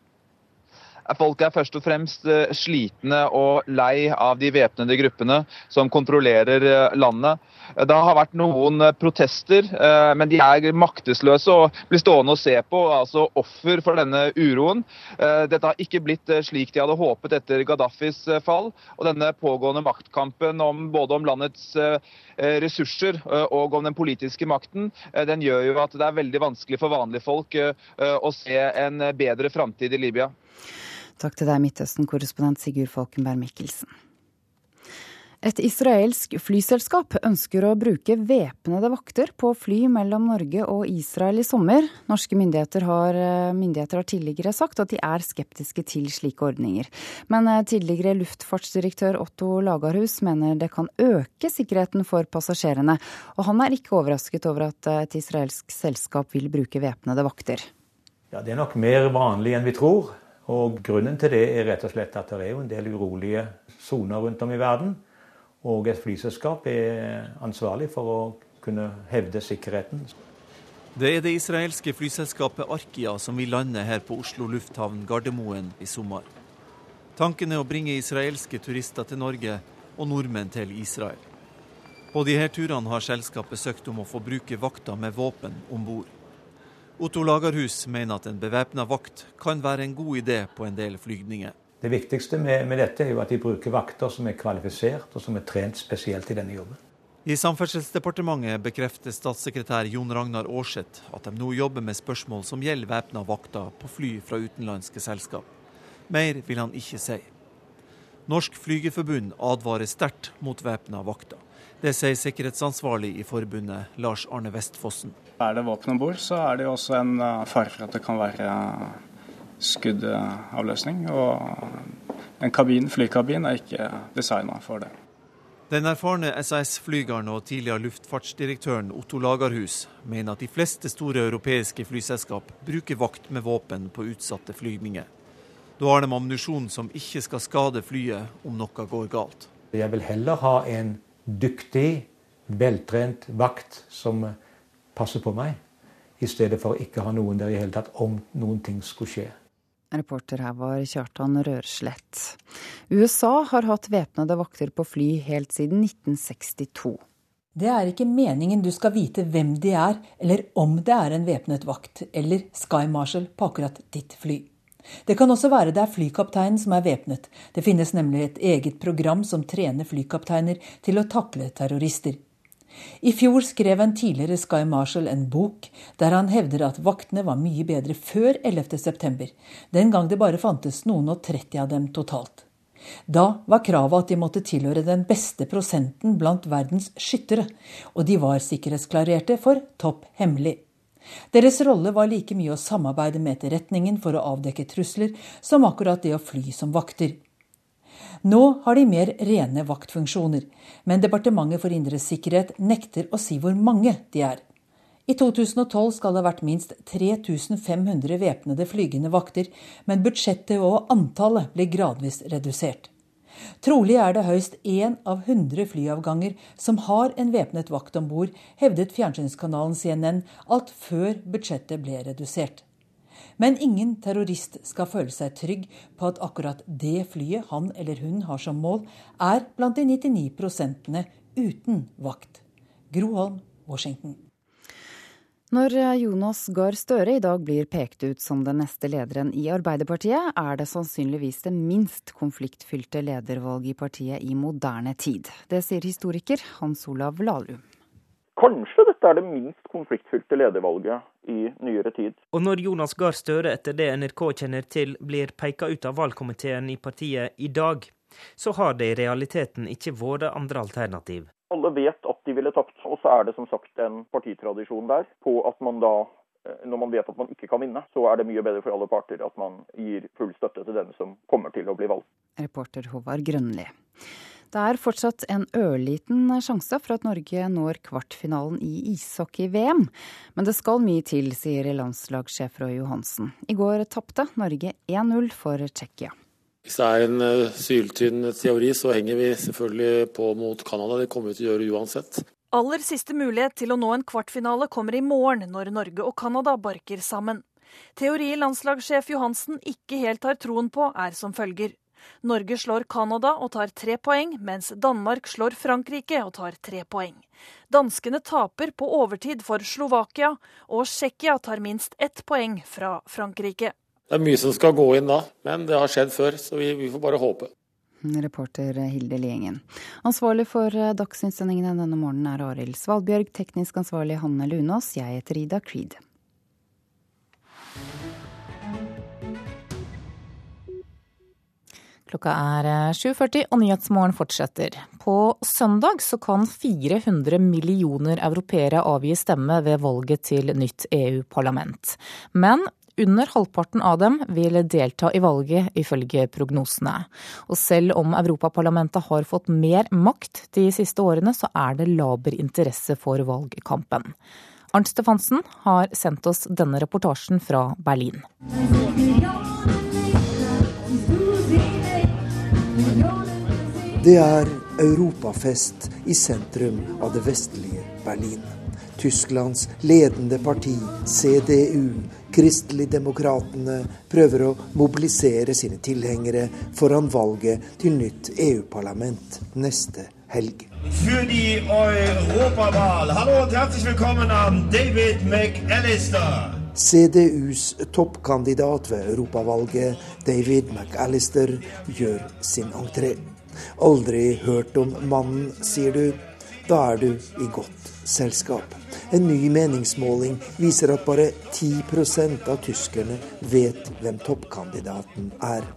Folk er først og fremst slitne og lei av de væpnede gruppene som kontrollerer landet. Det har vært noen eh, protester, eh, men de er maktesløse og blir stående og se på, altså offer for denne uroen. Eh, dette har ikke blitt slik de hadde håpet etter Gaddafis fall. Og denne pågående maktkampen om både om landets ressurser og om den politiske makten, den gjør jo at det er veldig vanskelig for vanlige folk å se en bedre framtid i Libya. Takk til deg, Midtøsten-korrespondent Sigurd Falkenberg Mikkelsen. Et israelsk flyselskap ønsker å bruke væpnede vakter på fly mellom Norge og Israel i sommer. Norske myndigheter har, eh, myndigheter har, tidligere sagt at de er skeptiske til slike ordninger. Men eh, tidligere luftfartsdirektør Otto Lagarhus mener det kan øke sikkerheten for passasjerene. Og han er ikke overrasket over at eh, et israelsk selskap vil bruke væpnede vakter. Ja, Det er nok mer vanlig enn vi tror. Og grunnen til det er rett og slett at det er jo en del urolige soner rundt om i verden. Og et flyselskap er ansvarlig for å kunne hevde sikkerheten. Det er det israelske flyselskapet Arkia som vil lande her på Oslo lufthavn Gardermoen i sommer. Tanken er å bringe israelske turister til Norge og nordmenn til Israel. På disse turene har selskapet søkt om å få bruke vakter med våpen om bord. Otto Lagerhus mener at en bevæpna vakt kan være en god idé på en del flygninger. Det viktigste med, med, dette er jo at de bruker vakter som er kvalifisert og som er trent spesielt i denne jobben. I Samferdselsdepartementet bekrefter statssekretær Jon Ragnar Aarseth at de nå jobber med spørsmål som gjelder væpna vakter på fly fra utenlandske selskap. Mer vil han ikke si. Norsk Flygerforbund advarer sterkt mot væpna vakter. Det sier sikkerhetsansvarlig i forbundet, Lars Arne Vestfossen. Er det våpen om bord, så er det jo også en eh, fare for at det kan være skuddavløsning. Og en kabin, flykabin er ikke designa for det. Den erfarne SAS-flygeren og tidligere luftfartsdirektøren Otto Lagerhus mener at de fleste store europeiske flyselskap bruker vakt med våpen på utsatte flygninger. Da har de ammunisjon som ikke skal skade flyet om noe går galt. Jeg vil heller ha en dyktig, veltrent vakt som passer på meg, i stedet for å ikke ha noen der i hele tatt om noen ting skulle skje. Reporter her var Kjartan Rørslett. USA har hatt væpnede vakter på fly helt siden 1962. Det er ikke meningen du skal vite hvem de er, eller om det er en væpnet vakt eller Sky Marshal på akkurat ditt fly. Det kan også være det er flykapteinen som er væpnet. Det finnes nemlig et eget program som trener flykapteiner til å takle terrorister. I fjor skrev en tidligere Sky Marshal en bok der han hevder at vaktene var mye bedre før 11.9., den gang det bare fantes noen og 30 av dem totalt. Da var kravet at de måtte tilhøre den beste prosenten blant verdens skyttere, og de var sikkerhetsklarerte for topp hemmelig. Deres rolle var like mye å samarbeide med etterretningen for å avdekke trusler, som akkurat det å fly som vakter. Nå har de mer rene vaktfunksjoner, men Departementet for indre sikkerhet nekter å si hvor mange de er. I 2012 skal det ha vært minst 3500 væpnede flygende vakter, men budsjettet og antallet blir gradvis redusert. Trolig er det høyst én av 100 flyavganger som har en væpnet vakt om bord, hevdet fjernsynskanalen CNN alt før budsjettet ble redusert. Men ingen terrorist skal føle seg trygg på at akkurat det flyet han eller hun har som mål, er blant de 99 prosentene uten vakt. Groholm, Washington. Når Jonas Gahr Støre i dag blir pekt ut som den neste lederen i Arbeiderpartiet, er det sannsynligvis det minst konfliktfylte ledervalget i partiet i moderne tid. Det sier historiker Hans Olav Lahlum. Kanskje dette er det minst konfliktfylte ledervalget i nyere tid. Og når Jonas Gahr Støre, etter det NRK kjenner til, blir peka ut av valgkomiteen i partiet i dag, så har det i realiteten ikke vært andre alternativ. Alle vet at de ville tapt, og så er det som sagt en partitradisjon der på at man da, eh, når man vet at man ikke kan vinne, så er det mye bedre for alle parter at man gir full støtte til den som kommer til å bli valgt. Reporter Håvard Grønli. Det er fortsatt en ørliten sjanse for at Norge når kvartfinalen i ishockey-VM. Men det skal mye til, sier landslagssjef Roy Johansen. I går tapte Norge 1-0 for Tsjekkia. Hvis det er en uh, syltynn teori, så henger vi selvfølgelig på mot Canada. Det kommer vi til å gjøre uansett. Aller siste mulighet til å nå en kvartfinale kommer i morgen, når Norge og Canada barker sammen. Teori landslagssjef Johansen ikke helt har troen på, er som følger. Norge slår Canada og tar tre poeng, mens Danmark slår Frankrike og tar tre poeng. Danskene taper på overtid for Slovakia, og Tsjekkia tar minst ett poeng fra Frankrike. Det er mye som skal gå inn da, men det har skjedd før, så vi, vi får bare håpe. Reporter Hilde Liengen. Ansvarlig for Dagsnytt-sendingene denne morgenen er Arild Svalbjørg, teknisk ansvarlig Hanne Lunås. Jeg heter Ida Creed. Klokka er 7.40 og Nyhetsmorgen fortsetter. På søndag så kan 400 millioner europeere avgi stemme ved valget til nytt EU-parlament. Men under halvparten av dem vil delta i valget, ifølge prognosene. Og selv om Europaparlamentet har fått mer makt de siste årene, så er det laber interesse for valgkampen. Arnt Stefansen har sendt oss denne reportasjen fra Berlin. Det er europafest i sentrum av det vestlige Berlin. Tysklands ledende parti, CDU, Kristeligdemokratene, prøver å mobilisere sine tilhengere foran valget til nytt EU-parlament neste helg. For de Europawahl. Hallo og hjertelig velkommen an David McAllister. CDUs toppkandidat ved europavalget, David McAllister, gjør sin entré. Aldri hørt om mannen, sier du. Da er du i godt selskap. En ny meningsmåling viser at bare 10% av tyskerne vet hvem toppkandidaten er.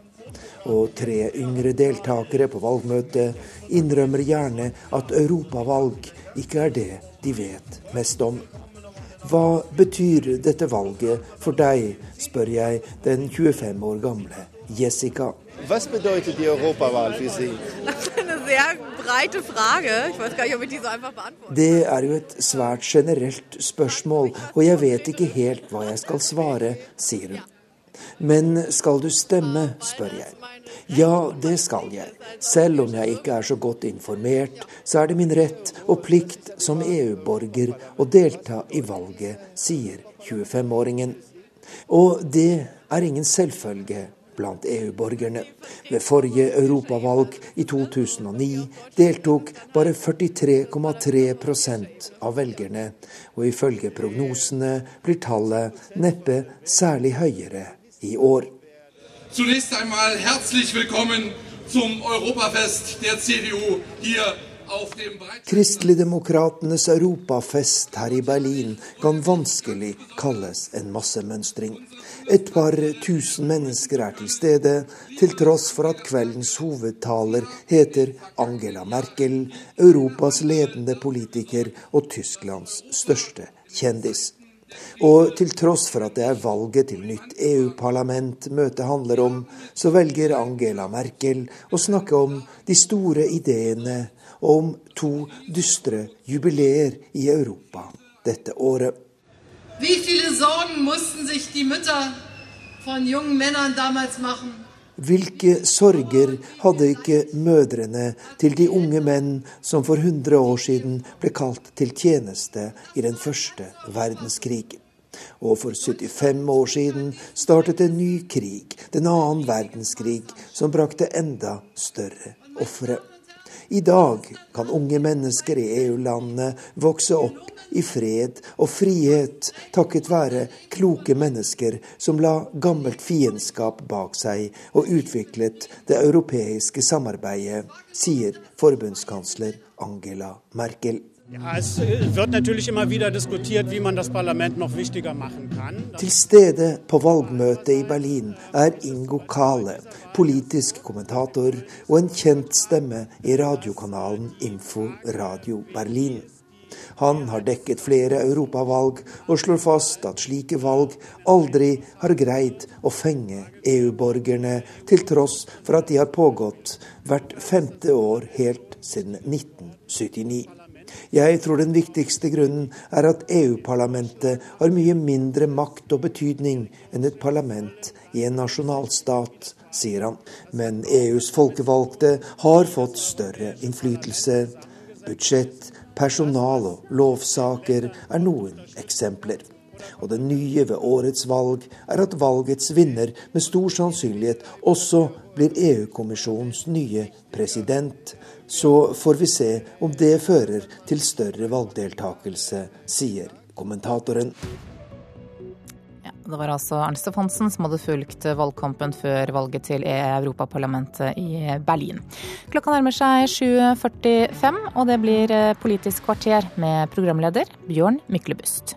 Og tre yngre deltakere på valgmøtet innrømmer gjerne at europavalg ikke er det de vet mest om. Hva betyr dette valget for deg, spør jeg den 25 år gamle Jessica. Hva bedeutet die Europawahl für Sie? Det er jo et svært generelt spørsmål, og jeg vet ikke helt hva jeg skal svare, sier hun. Men skal du stemme, spør jeg. Ja, det skal jeg. Selv om jeg ikke er så godt informert, så er det min rett og plikt som EU-borger å delta i valget, sier 25-åringen. Og det er ingen selvfølge blant EU-borgerne. Ved forrige europavalg i 2009 deltok bare 43,3% av velgerne, og ifølge prognosene blir tallet neppe særlig høyere i år. Zunächst einmal herzlich willkommen zum Europafest der CDU hier Kristeligdemokratenes europafest her i Berlin kan vanskelig kalles en massemønstring. Et par tusen mennesker er til stede, til tross for at kveldens hovedtaler heter Angela Merkel, Europas ledende politiker og Tysklands største kjendis. Og til tross for at det er valget til nytt EU-parlament møtet handler om, så velger Angela Merkel å snakke om de store ideene og om to dystre jubileer i Europa dette året. Wie viele Sorgen mussten sich die Mütter von jungen Männern damals machen? Hvilke sorger hadde ikke mødrene til de unge menn som for 100 år siden ble kalt til tjeneste i den første verdenskrig? Og for 75 år siden startet en ny krig, den annen verdenskrig, som brakte enda større ofre. I dag kan unge mennesker i EU-landene vokse opp i fred og frihet takket være kloke mennesker som la gammelt fiendskap bak seg og utviklet det europeiske samarbeidet, sier forbundskansler Angela Merkel. Kann. Til stede på valgmøtet i Berlin er Ingo Kale, politisk kommentator og en kjent stemme i radiokanalen Info Radio Berlin. Han har dekket flere europavalg og slår fast at slike valg aldri har greid å fenge EU-borgerne, til tross for at de har pågått hvert femte år helt siden 1979. Jeg tror den viktigste grunnen er at EU-parlamentet har mye mindre makt og betydning enn et parlament i en nasjonalstat, sier han. Men EUs folkevalgte har fått større innflytelse. Budsjett, personal og lovsaker er noen eksempler. Og det nye ved årets valg er at valgets vinner med stor sannsynlighet også blir EU-kommisjonens nye president. Så får vi se om det fører til større valgdeltakelse, sier kommentatoren. Det var altså Ernst Hansen som hadde fulgt valgkampen før valget til Europaparlamentet i Berlin. Klokka nærmer seg 7.45, og det blir Politisk kvarter med programleder Bjørn Myklebust.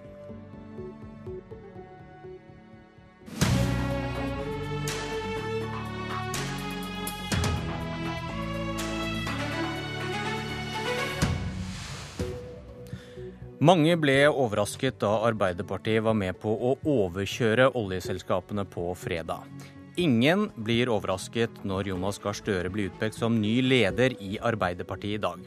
Mange ble overrasket da Arbeiderpartiet var med på å overkjøre oljeselskapene på fredag. Ingen blir overrasket når Jonas Gahr Støre blir utpekt som ny leder i Arbeiderpartiet i dag.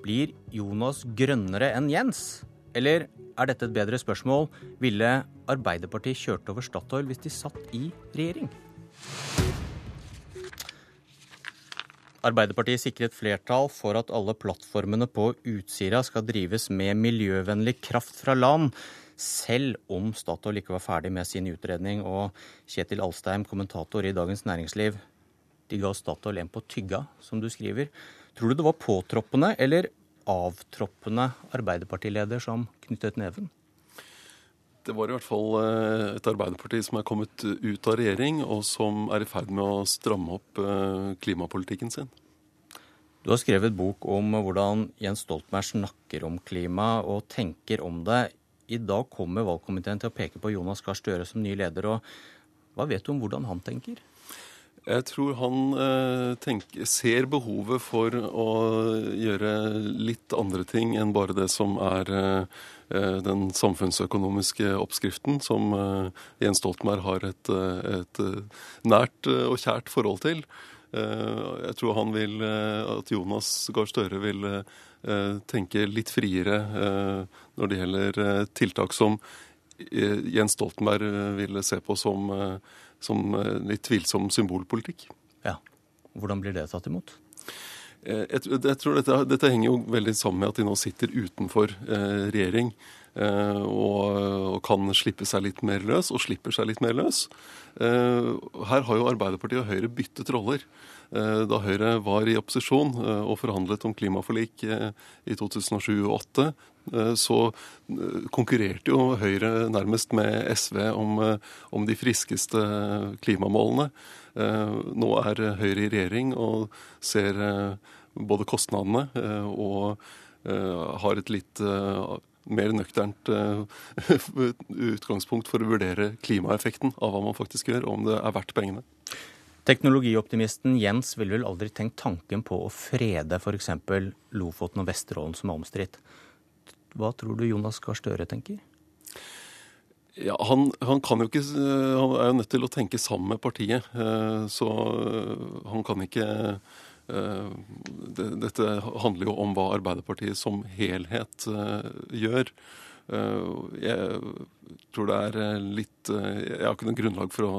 Blir Jonas grønnere enn Jens? Eller er dette et bedre spørsmål? Ville Arbeiderpartiet kjørt over Statoil hvis de satt i regjering? Arbeiderpartiet sikret flertall for at alle plattformene på Utsira skal drives med miljøvennlig kraft fra land, selv om Statoil ikke var ferdig med sin utredning. Og Kjetil Alstein, kommentator i Dagens Næringsliv, de ga Statoil en på tygga, som du skriver. Tror du det var påtroppende eller avtroppende Arbeiderpartileder som knyttet neven? Det var i hvert fall et Arbeiderparti som er kommet ut av regjering, og som er i ferd med å stramme opp klimapolitikken sin. Du har skrevet bok om hvordan Jens Stoltenberg snakker om klima og tenker om det. I dag kommer valgkomiteen til å peke på Jonas Gahr Støre som ny leder. og Hva vet du om hvordan han tenker? Jeg tror han eh, tenker, ser behovet for å gjøre litt andre ting enn bare det som er eh, den samfunnsøkonomiske oppskriften som eh, Jens Stoltenberg har et, et nært og kjært forhold til. Jeg tror han vil at Jonas Gahr Støre vil tenke litt friere når det gjelder tiltak som Jens Stoltenberg ville se på som som litt tvilsom symbolpolitikk. Ja. Hvordan blir det tatt imot? Jeg, jeg tror dette, dette, henger jo veldig sammen med at de nå sitter utenfor eh, regjering. Eh, og, og, kan slippe seg litt mer løs, og slipper seg litt mer løs. Eh, her har jo Arbeiderpartiet og Høyre byttet roller. Da Høyre var i opposisjon og forhandlet om klimaforlik i 2007 og 2008, så konkurrerte jo Høyre nærmest med SV om, om de friskeste klimamålene. Nå er Høyre i regjering og ser både kostnadene og har et litt mer nøkternt <laughs> utgangspunkt for å vurdere klimaeffekten av hva man faktisk gjør, og om det er verdt pengene. Teknologioptimisten Jens ville vel aldri tenkt tanken på å frede f.eks. Lofoten og Vesterålen som er omstridt. Hva tror du Jonas Gahr Støre tenker? Ja, han, han, jo ikke, han er jo nødt til å tenke sammen med partiet. Så han kan ikke Dette handler jo om hva Arbeiderpartiet som helhet gjør. Jeg tror det er litt Jeg har ikke noe grunnlag for å,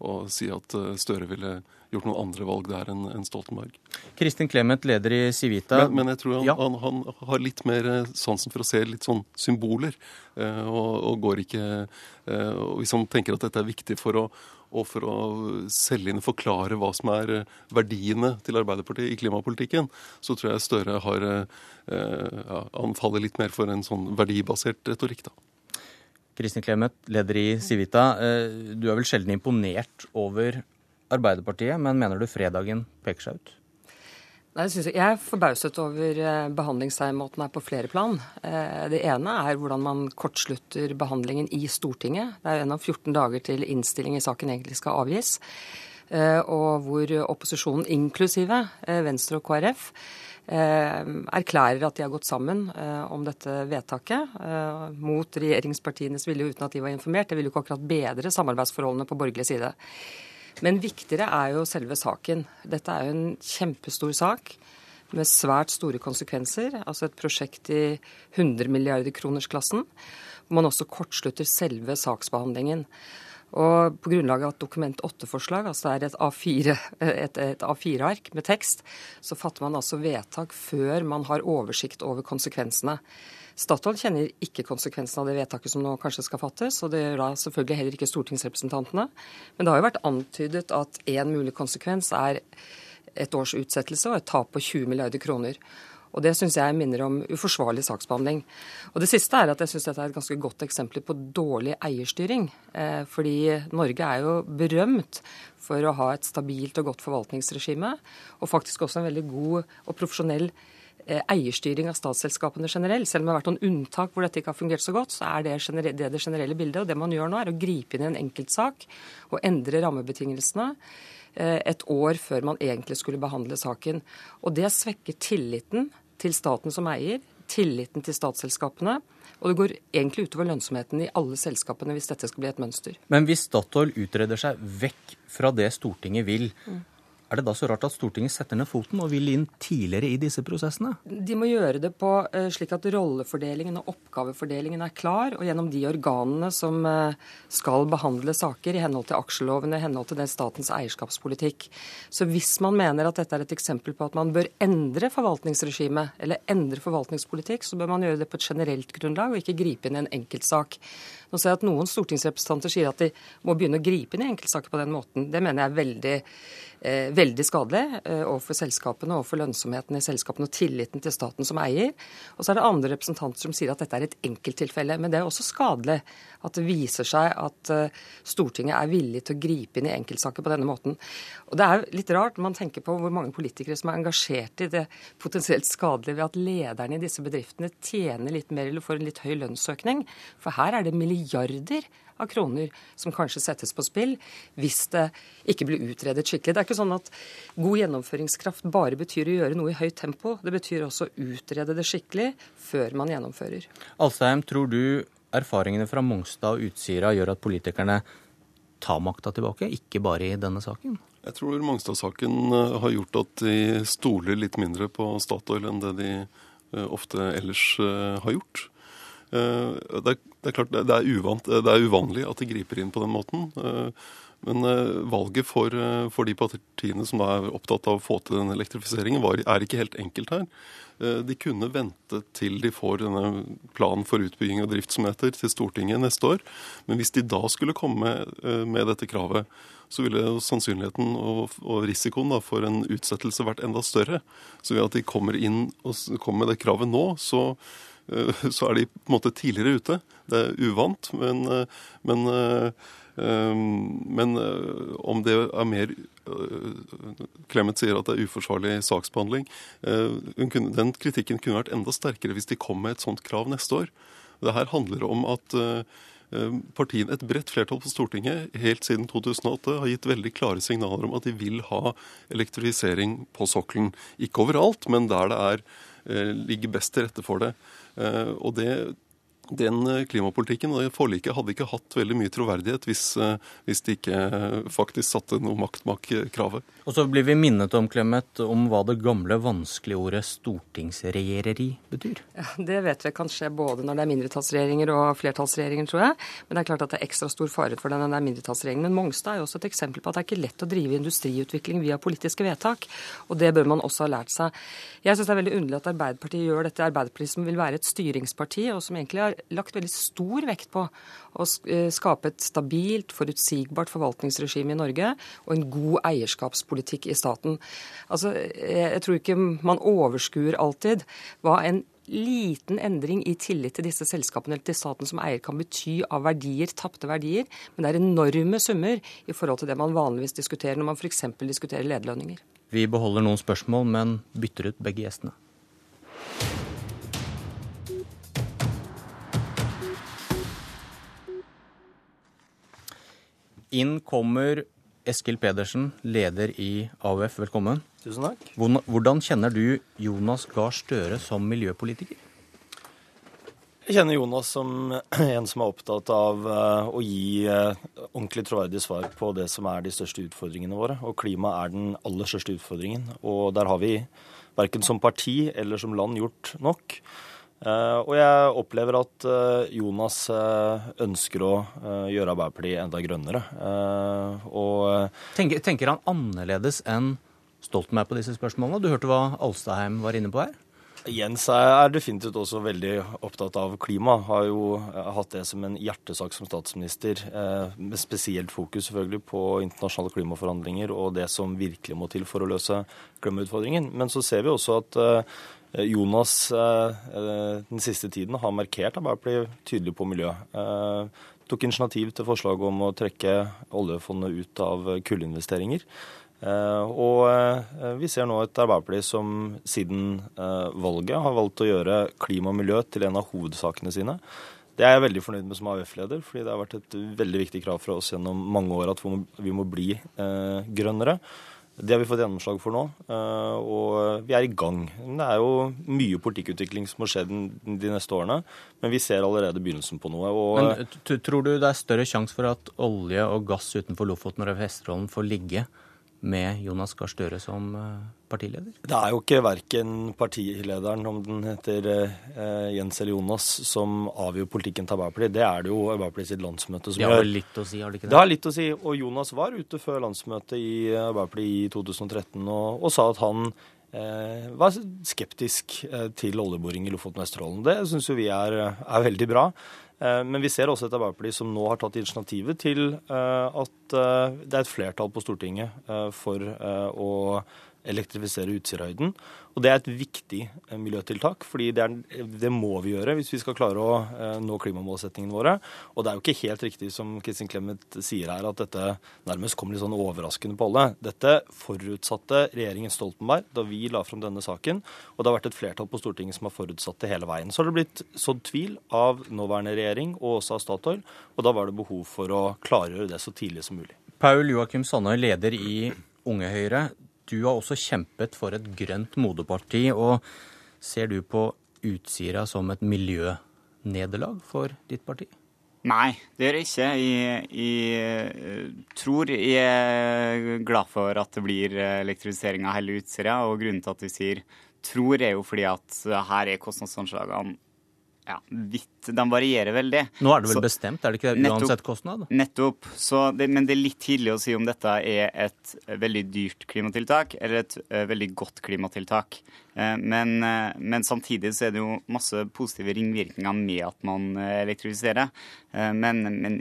å si at Støre ville gjort noen andre valg der enn en Stoltenberg. Kristin Clemet, leder i Civita. Men, men jeg tror han, ja. han, han, har litt mer sansen for å se litt sånn symboler. Og, og går ikke og Hvis han tenker at dette er viktig for å, og for å selge inn og forklare hva som er verdiene til Arbeiderpartiet i klimapolitikken, så tror jeg Støre har ja, Han faller litt mer for en sånn verdibasert retorikk, da. Kristin Clemet, leder i Civita. Du er vel sjelden imponert over Arbeiderpartiet, men mener du fredagen peker seg ut? Nei, jeg, jeg er forbauset over eh, behandlingsmåten her på flere plan. Eh, det ene er hvordan man kortslutter behandlingen i Stortinget. Det er en av 14 dager til innstilling i saken egentlig skal avgis. Eh, og hvor opposisjonen, inklusive Venstre og KrF, erklærer at de har gått sammen om dette vedtaket mot regjeringspartienes vilje uten at de var informert. Det vil jo ikke akkurat bedre samarbeidsforholdene på borgerlig side. Men viktigere er jo selve saken. Dette er jo en kjempestor sak med svært store konsekvenser. Altså et prosjekt i 100 milliarder kroners-klassen. Hvor man også kortslutter selve saksbehandlingen. Og på grunnlag av et Dokument 8-forslag, altså det er et A4-ark et, et A4 med tekst, så fatter man altså vedtak før man har oversikt over konsekvensene. Statoil kjenner ikke konsekvensene av det vedtaket som nå kanskje skal fattes, og det gjør da selvfølgelig heller ikke stortingsrepresentantene. Men det har jo vært antydet at én mulig konsekvens er et års utsettelse og et tap på 20 milliarder kroner. Og Det syns jeg minner om uforsvarlig saksbehandling. Og Det siste er at jeg syns dette er et ganske godt eksempel på dårlig eierstyring. Eh, fordi Norge er jo berømt for å ha et stabilt og godt forvaltningsregime, og faktisk også en veldig god og profesjonell Eh, eierstyring av statsselskapene generelt. Selv om det har vært noen unntak hvor dette ikke har fungert så godt, så er det det, det generelle bildet. Og det man gjør nå, er å gripe inn i en enkeltsak og endre rammebetingelsene eh, et år før man egentlig skulle behandle saken. Og det svekker tilliten til staten som eier, tilliten til statsselskapene. Og det går egentlig utover lønnsomheten i alle selskapene hvis dette skal bli et mønster. Men hvis Statoil utreder seg vekk fra det Stortinget vil, mm. Er det da så rart at Stortinget setter ned foten og vil inn tidligere i disse prosessene? De må gjøre det på eh, slik at rollefordelingen og oppgavefordelingen er klar, og gjennom de organene som eh, skal behandle saker i henhold til aksjelovene, i henhold til den statens eierskapspolitikk. Så hvis man mener at dette er et eksempel på at man bør endre forvaltningsregimet eller endre forvaltningspolitikk, så bør man gjøre det på et generelt grunnlag og ikke gripe inn i en enkeltsak. Nå ser jeg at noen stortingsrepresentanter sier at de må begynne å gripe inn i enkeltsaker på den måten. Det mener jeg er veldig veldig skadelig eh, overfor selskapene, overfor lønnsomheten i selskapene og tilliten til staten som eier. Og så er det andre representanter som sier at dette er et enkelttilfelle. Men det er også skadelig at det viser seg at eh, Stortinget er villig til å gripe inn i enkeltsaker på denne måten. Og det er litt rart når man tenker på hvor mange politikere som er engasjert i det potensielt skadelige ved at lederne i disse bedriftene tjener litt mer eller får en litt høy lønnsøkning. For her er det milliarder av kroner som kanskje settes på spill hvis det ikke blir utredet skikkelig. Det er ikke sånn at god gjennomføringskraft bare betyr å gjøre noe i høyt tempo. Det betyr også å utrede det skikkelig før man gjennomfører. Alsheim, tror du erfaringene fra Mongstad og Utsira gjør at politikerne tar makta tilbake, ikke bare i denne saken? Jeg tror Mongstad-saken eh, har gjort at de stoler litt mindre på Statoil enn det de eh, ofte ellers eh, har gjort. Eh, det er, det er klart det er, uvant, det er, uvanlig at de griper inn på den måten. Eh, men eh, valget for, for de partiene som er opptatt av å få til den elektrifiseringen, var, er ikke helt enkelt her. De kunne vente til de får denne planen for utbygging og drift som heter, til Stortinget neste år. Men hvis de da skulle komme med dette kravet, så ville sannsynligheten og, og risikoen da, for en utsettelse vært enda større. Så ved at de kommer inn og kommer med det kravet nå, så Eh, så er de på en måte tidligere ute. Det er uvant, men, eh, men, eh, men om det er mer Clemet sier at det er uforsvarlig saksbehandling. Den kritikken kunne vært enda sterkere hvis de kom med et sånt krav neste år. Det her handler om at partiene, et bredt flertall på Stortinget helt siden 2008 har gitt veldig klare signaler om at de vil ha elektrifisering på sokkelen. Ikke overalt, men der det er, ligger best til rette for det. Eh, og det den eh, klimapolitikken og det forliket hadde ikke hatt veldig mye troverdighet hvis, eh, hvis de ikke faktisk satte noe makt bak kravet. Og så blir vi minnet om Clemet, om hva det gamle vanskelige ordet stortingsregjereri betyr. Ja, Det vet vi kan skje både når det er mindretallsregjeringer og flertallsregjeringer, tror jeg. Men det er klart at det er ekstra stor fare for det når det er mindretallsregjering. Men Mongstad er jo også et eksempel på at det er ikke lett å drive industriutvikling via politiske vedtak. Og det bør man også ha lært seg. Jeg syns det er veldig underlig at Arbeiderpartiet gjør dette. Arbeiderpartiet som vil være et styringsparti, og som egentlig har lagt veldig stor vekt på å eh, skape et stabilt, forutsigbart forvaltningsregime i Norge og en god eierskapspolitikk i staten. Altså, jeg tror ikke man overskuer alltid hva en liten endring i tillit til disse selskapene eller til staten som eier kan bety av verdier, tapte verdier. Men det er enorme summer i forhold til det man vanligvis diskuterer når man f.eks. diskuterer lederlønninger. Vi beholder noen spørsmål, men bytter ut begge gjestene. Inn kommer Eskil Pedersen, leder i AUF. Velkommen. Tusen takk. Hvordan kjenner du Jonas Gahr Støre som miljøpolitiker? Jeg kjenner Jonas som <clears throat> en som er opptatt av eh, å gi eh, ordentlig troverdige svar på det som er de største utfordringene våre. Og klima er den aller største utfordringen. Og der har vi verken som parti eller som land gjort nok. Eh, og jeg opplever at eh, Jonas eh, ønsker å gjøre Arbeiderpartiet enda grønnere. Og tenker, tenker han annerledes enn Stoltenberg på disse spørsmålene? Du hørte hva Alstaheim var inne på her? Jens er definitivt også veldig opptatt av klima. Har jo hatt det som en hjertesak som statsminister. Med spesielt fokus selvfølgelig på internasjonale klimaforhandlinger og det som virkelig må til for å løse klimautfordringen. Men så ser vi også at Jonas eh, eh, den siste tiden har markert Arbeiderpartiet tydelig på miljø. Tok initiativ til forslaget om å trekke oljefondet ut av kullinvesteringer. Og vi ser nå et Arbeiderparti som siden valget har valgt å gjøre klima og miljø til en av hovedsakene sine. Det er jeg veldig fornøyd med som AUF-leder, fordi det har vært et veldig viktig krav fra oss gjennom mange år at vi må bli grønnere. Det har vi fått gjennomslag for nå, eh, og vi er i gang. Det er jo mye politikkutvikling som må skje de neste årene, men vi ser allerede begynnelsen på noe. Men Tror du det er større sjanse for at olje og gass utenfor Lofoten og Vesterålen får ligge med Jonas Gahr Støre som eh, partileder? Det er jo ikke verken partilederen, om den heter eh, Jens eller Jonas, som avgjør politikken til Arbeiderpartiet. Det er det jo Arbeiderpartiet sitt landsmøte som gjør. Det har litt å si, har det ikke det? Det har litt å si. Og Jonas var ute før landsmøtet i Arbeiderpartiet i 2013 og, og sa at han eh, var skeptisk eh, til oljeboring i Lofoten og Vesterålen. Det syns jo vi er, er veldig bra. Eh, men vi ser også et Arbeiderparti som nå har tatt initiativet til eh, at eh, det er et flertall på Stortinget for å elektrifisere Utsirahøyden. Og det er et viktig eh, miljøtiltak, fordi det, er, det, må vi gjøre hvis vi skal klare å eh, nå klimamålsettingene våre. Og det er jo ikke helt riktig som Kristin Clemet sier her, at dette nærmest kom litt sånn overraskende på alle. Dette forutsatte regjeringen Stoltenberg da vi la fram denne saken, og det har vært et flertall på Stortinget som har forutsatt det hele veien. Så har det blitt sådd tvil av nåværende regjering og også av Statoil, og da var det behov for å klargjøre det så tidlig som mulig. Paul Joakim Sandøy, leder i Unge Høyre du har også kjempet for et grønt moderparti. og Ser du på Utsira som et miljønederlag for ditt parti? Nei, det gjør jeg ikke. Jeg, jeg, tror jeg er glad for at det blir elektrifisering av hele Utsira. Og grunnen til at vi sier tror, er jo fordi at her er kostnadsanslagene ja, vidt. De varierer veldig. Nå er det vel så, bestemt, er det ikke det, uansett kostnad? Nettopp. Det, men det er litt tidlig å si om dette er et veldig dyrt klimatiltak eller et uh, veldig godt klimatiltak. Uh, men, men, samtidig så er det jo masse positive ringvirkninger med at man elektrifiserer. Men, men,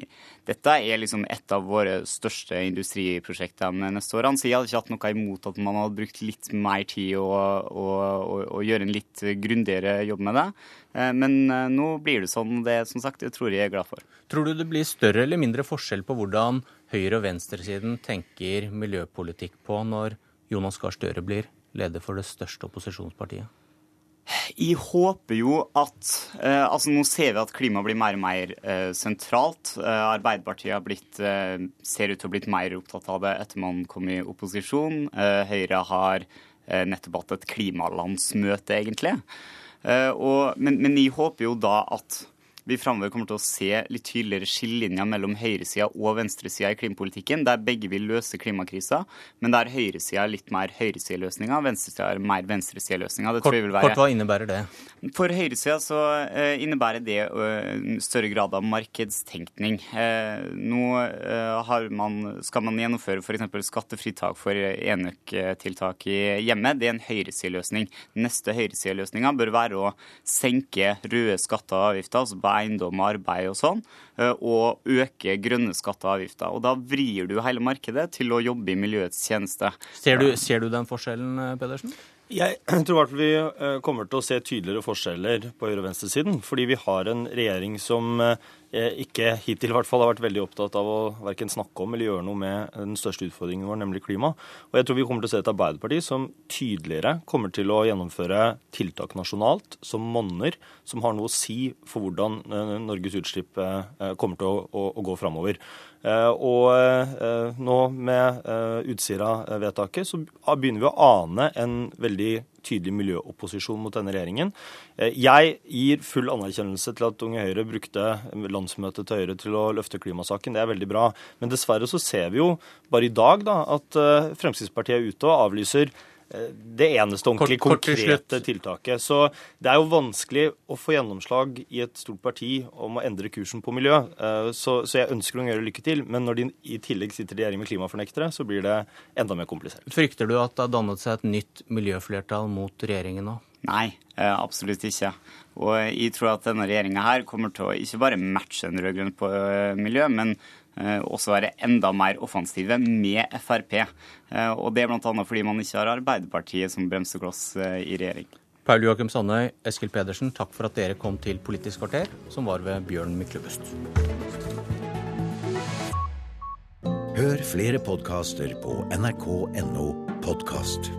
dette er liksom et av våre største industriprosjekter de neste årene. Så jeg hadde ikke hatt noe imot at man hadde brukt litt mer tid og, og, og, og gjøre en litt grundigere jobb med det. Men nå blir det sånn. Det som sagt, det tror jeg er glad for. Tror du det blir større eller mindre forskjell på hvordan høyre- og venstresiden tenker miljøpolitikk på når Jonas Gahr Støre blir leder for det største opposisjonspartiet? Jeg håper jo at eh, altså Nå ser vi at klima blir mer og mer eh, sentralt. Eh, Arbeiderpartiet blitt, eh, ser ut til å ha blitt mer opptatt av det etter man kom i opposisjon. Eh, Høyre har eh, nettopp hatt et klimalandsmøte, egentlig. Og, men, men jeg håper jo da at vi framover kommer til å se litt tydeligere skillelinjer mellom høyresida og venstresida i klimapolitikken, der begge vil løse klimakrisa, men der høyresida er litt mer høyresideløsninger, venstresida er mer venstresideløsninger. Kort, kort, hva innebærer det? For høyresida så uh, innebærer det uh, større grad av markedstenkning. Uh, nå man, skal man gjennomføre f.eks. skattefritak for enøktiltak i hjemmet. Det er en høyresideløsning. Neste høyresideløsninga bør være å senke røde skatter og avgifter, altså eiendom og arbeid og sånn, eh, og øke grønne skatter og avgifter. Og da vrir du hele markedet til å jobbe i miljøets tjeneste. Ser du, ser du den forskjellen, Pedersen? Jeg <clears throat> tror i hvert fall vi eh, kommer til å se tydeligere forskjeller på høyre- og venstresiden. Fordi vi har en regjering som eh, ikke hittil i hvert fall har vært veldig opptatt av å verken snakke om eller gjøre noe med den største utfordringen vår, nemlig klima. Og jeg tror vi kommer til å se et Arbeiderparti som tydeligere kommer til å gjennomføre tiltak nasjonalt som monner, som har noe å si for hvordan eh, Norges utslipp kommer til å, å, å gå framover. Og nå med Utsira-vedtaket så begynner vi å ane en veldig tydelig miljøopposisjon mot denne regjeringen. Eh, jeg gir full anerkjennelse til at Unge Høyre brukte landsmøtet til Høyre til å løfte klimasaken. Det er veldig bra. Men dessverre så ser vi jo bare i dag da, at eh, Fremskrittspartiet er ute og avlyser det eneste ordentlig kort, konkrete tiltaket. Så det er jo vanskelig å få gjennomslag i et stort parti om å endre kursen på miljø. Eh, så, så jeg ønsker å gjøre lykke til, men når de i tillegg sitter i regjering med klimafornektere, så blir det enda mer komplisert. Frykter du at det har dannet seg et nytt miljøflertall mot regjeringen nå? Nei, eh, absolutt ikke. Og jeg tror at denne regjeringa her kommer til å ikke bare matche en rød-grønn på miljø, men Eh, også være enda mer offensive med Frp. Eh, og det er bl.a. fordi man ikke har Arbeiderpartiet som bremsekloss eh, i regjering. Paul Joakim Sandøy, Eskil Pedersen, takk for at dere kom til Politisk kvarter, som var ved Bjørn Myklebust. Hør flere podkaster på nrk.no podkast.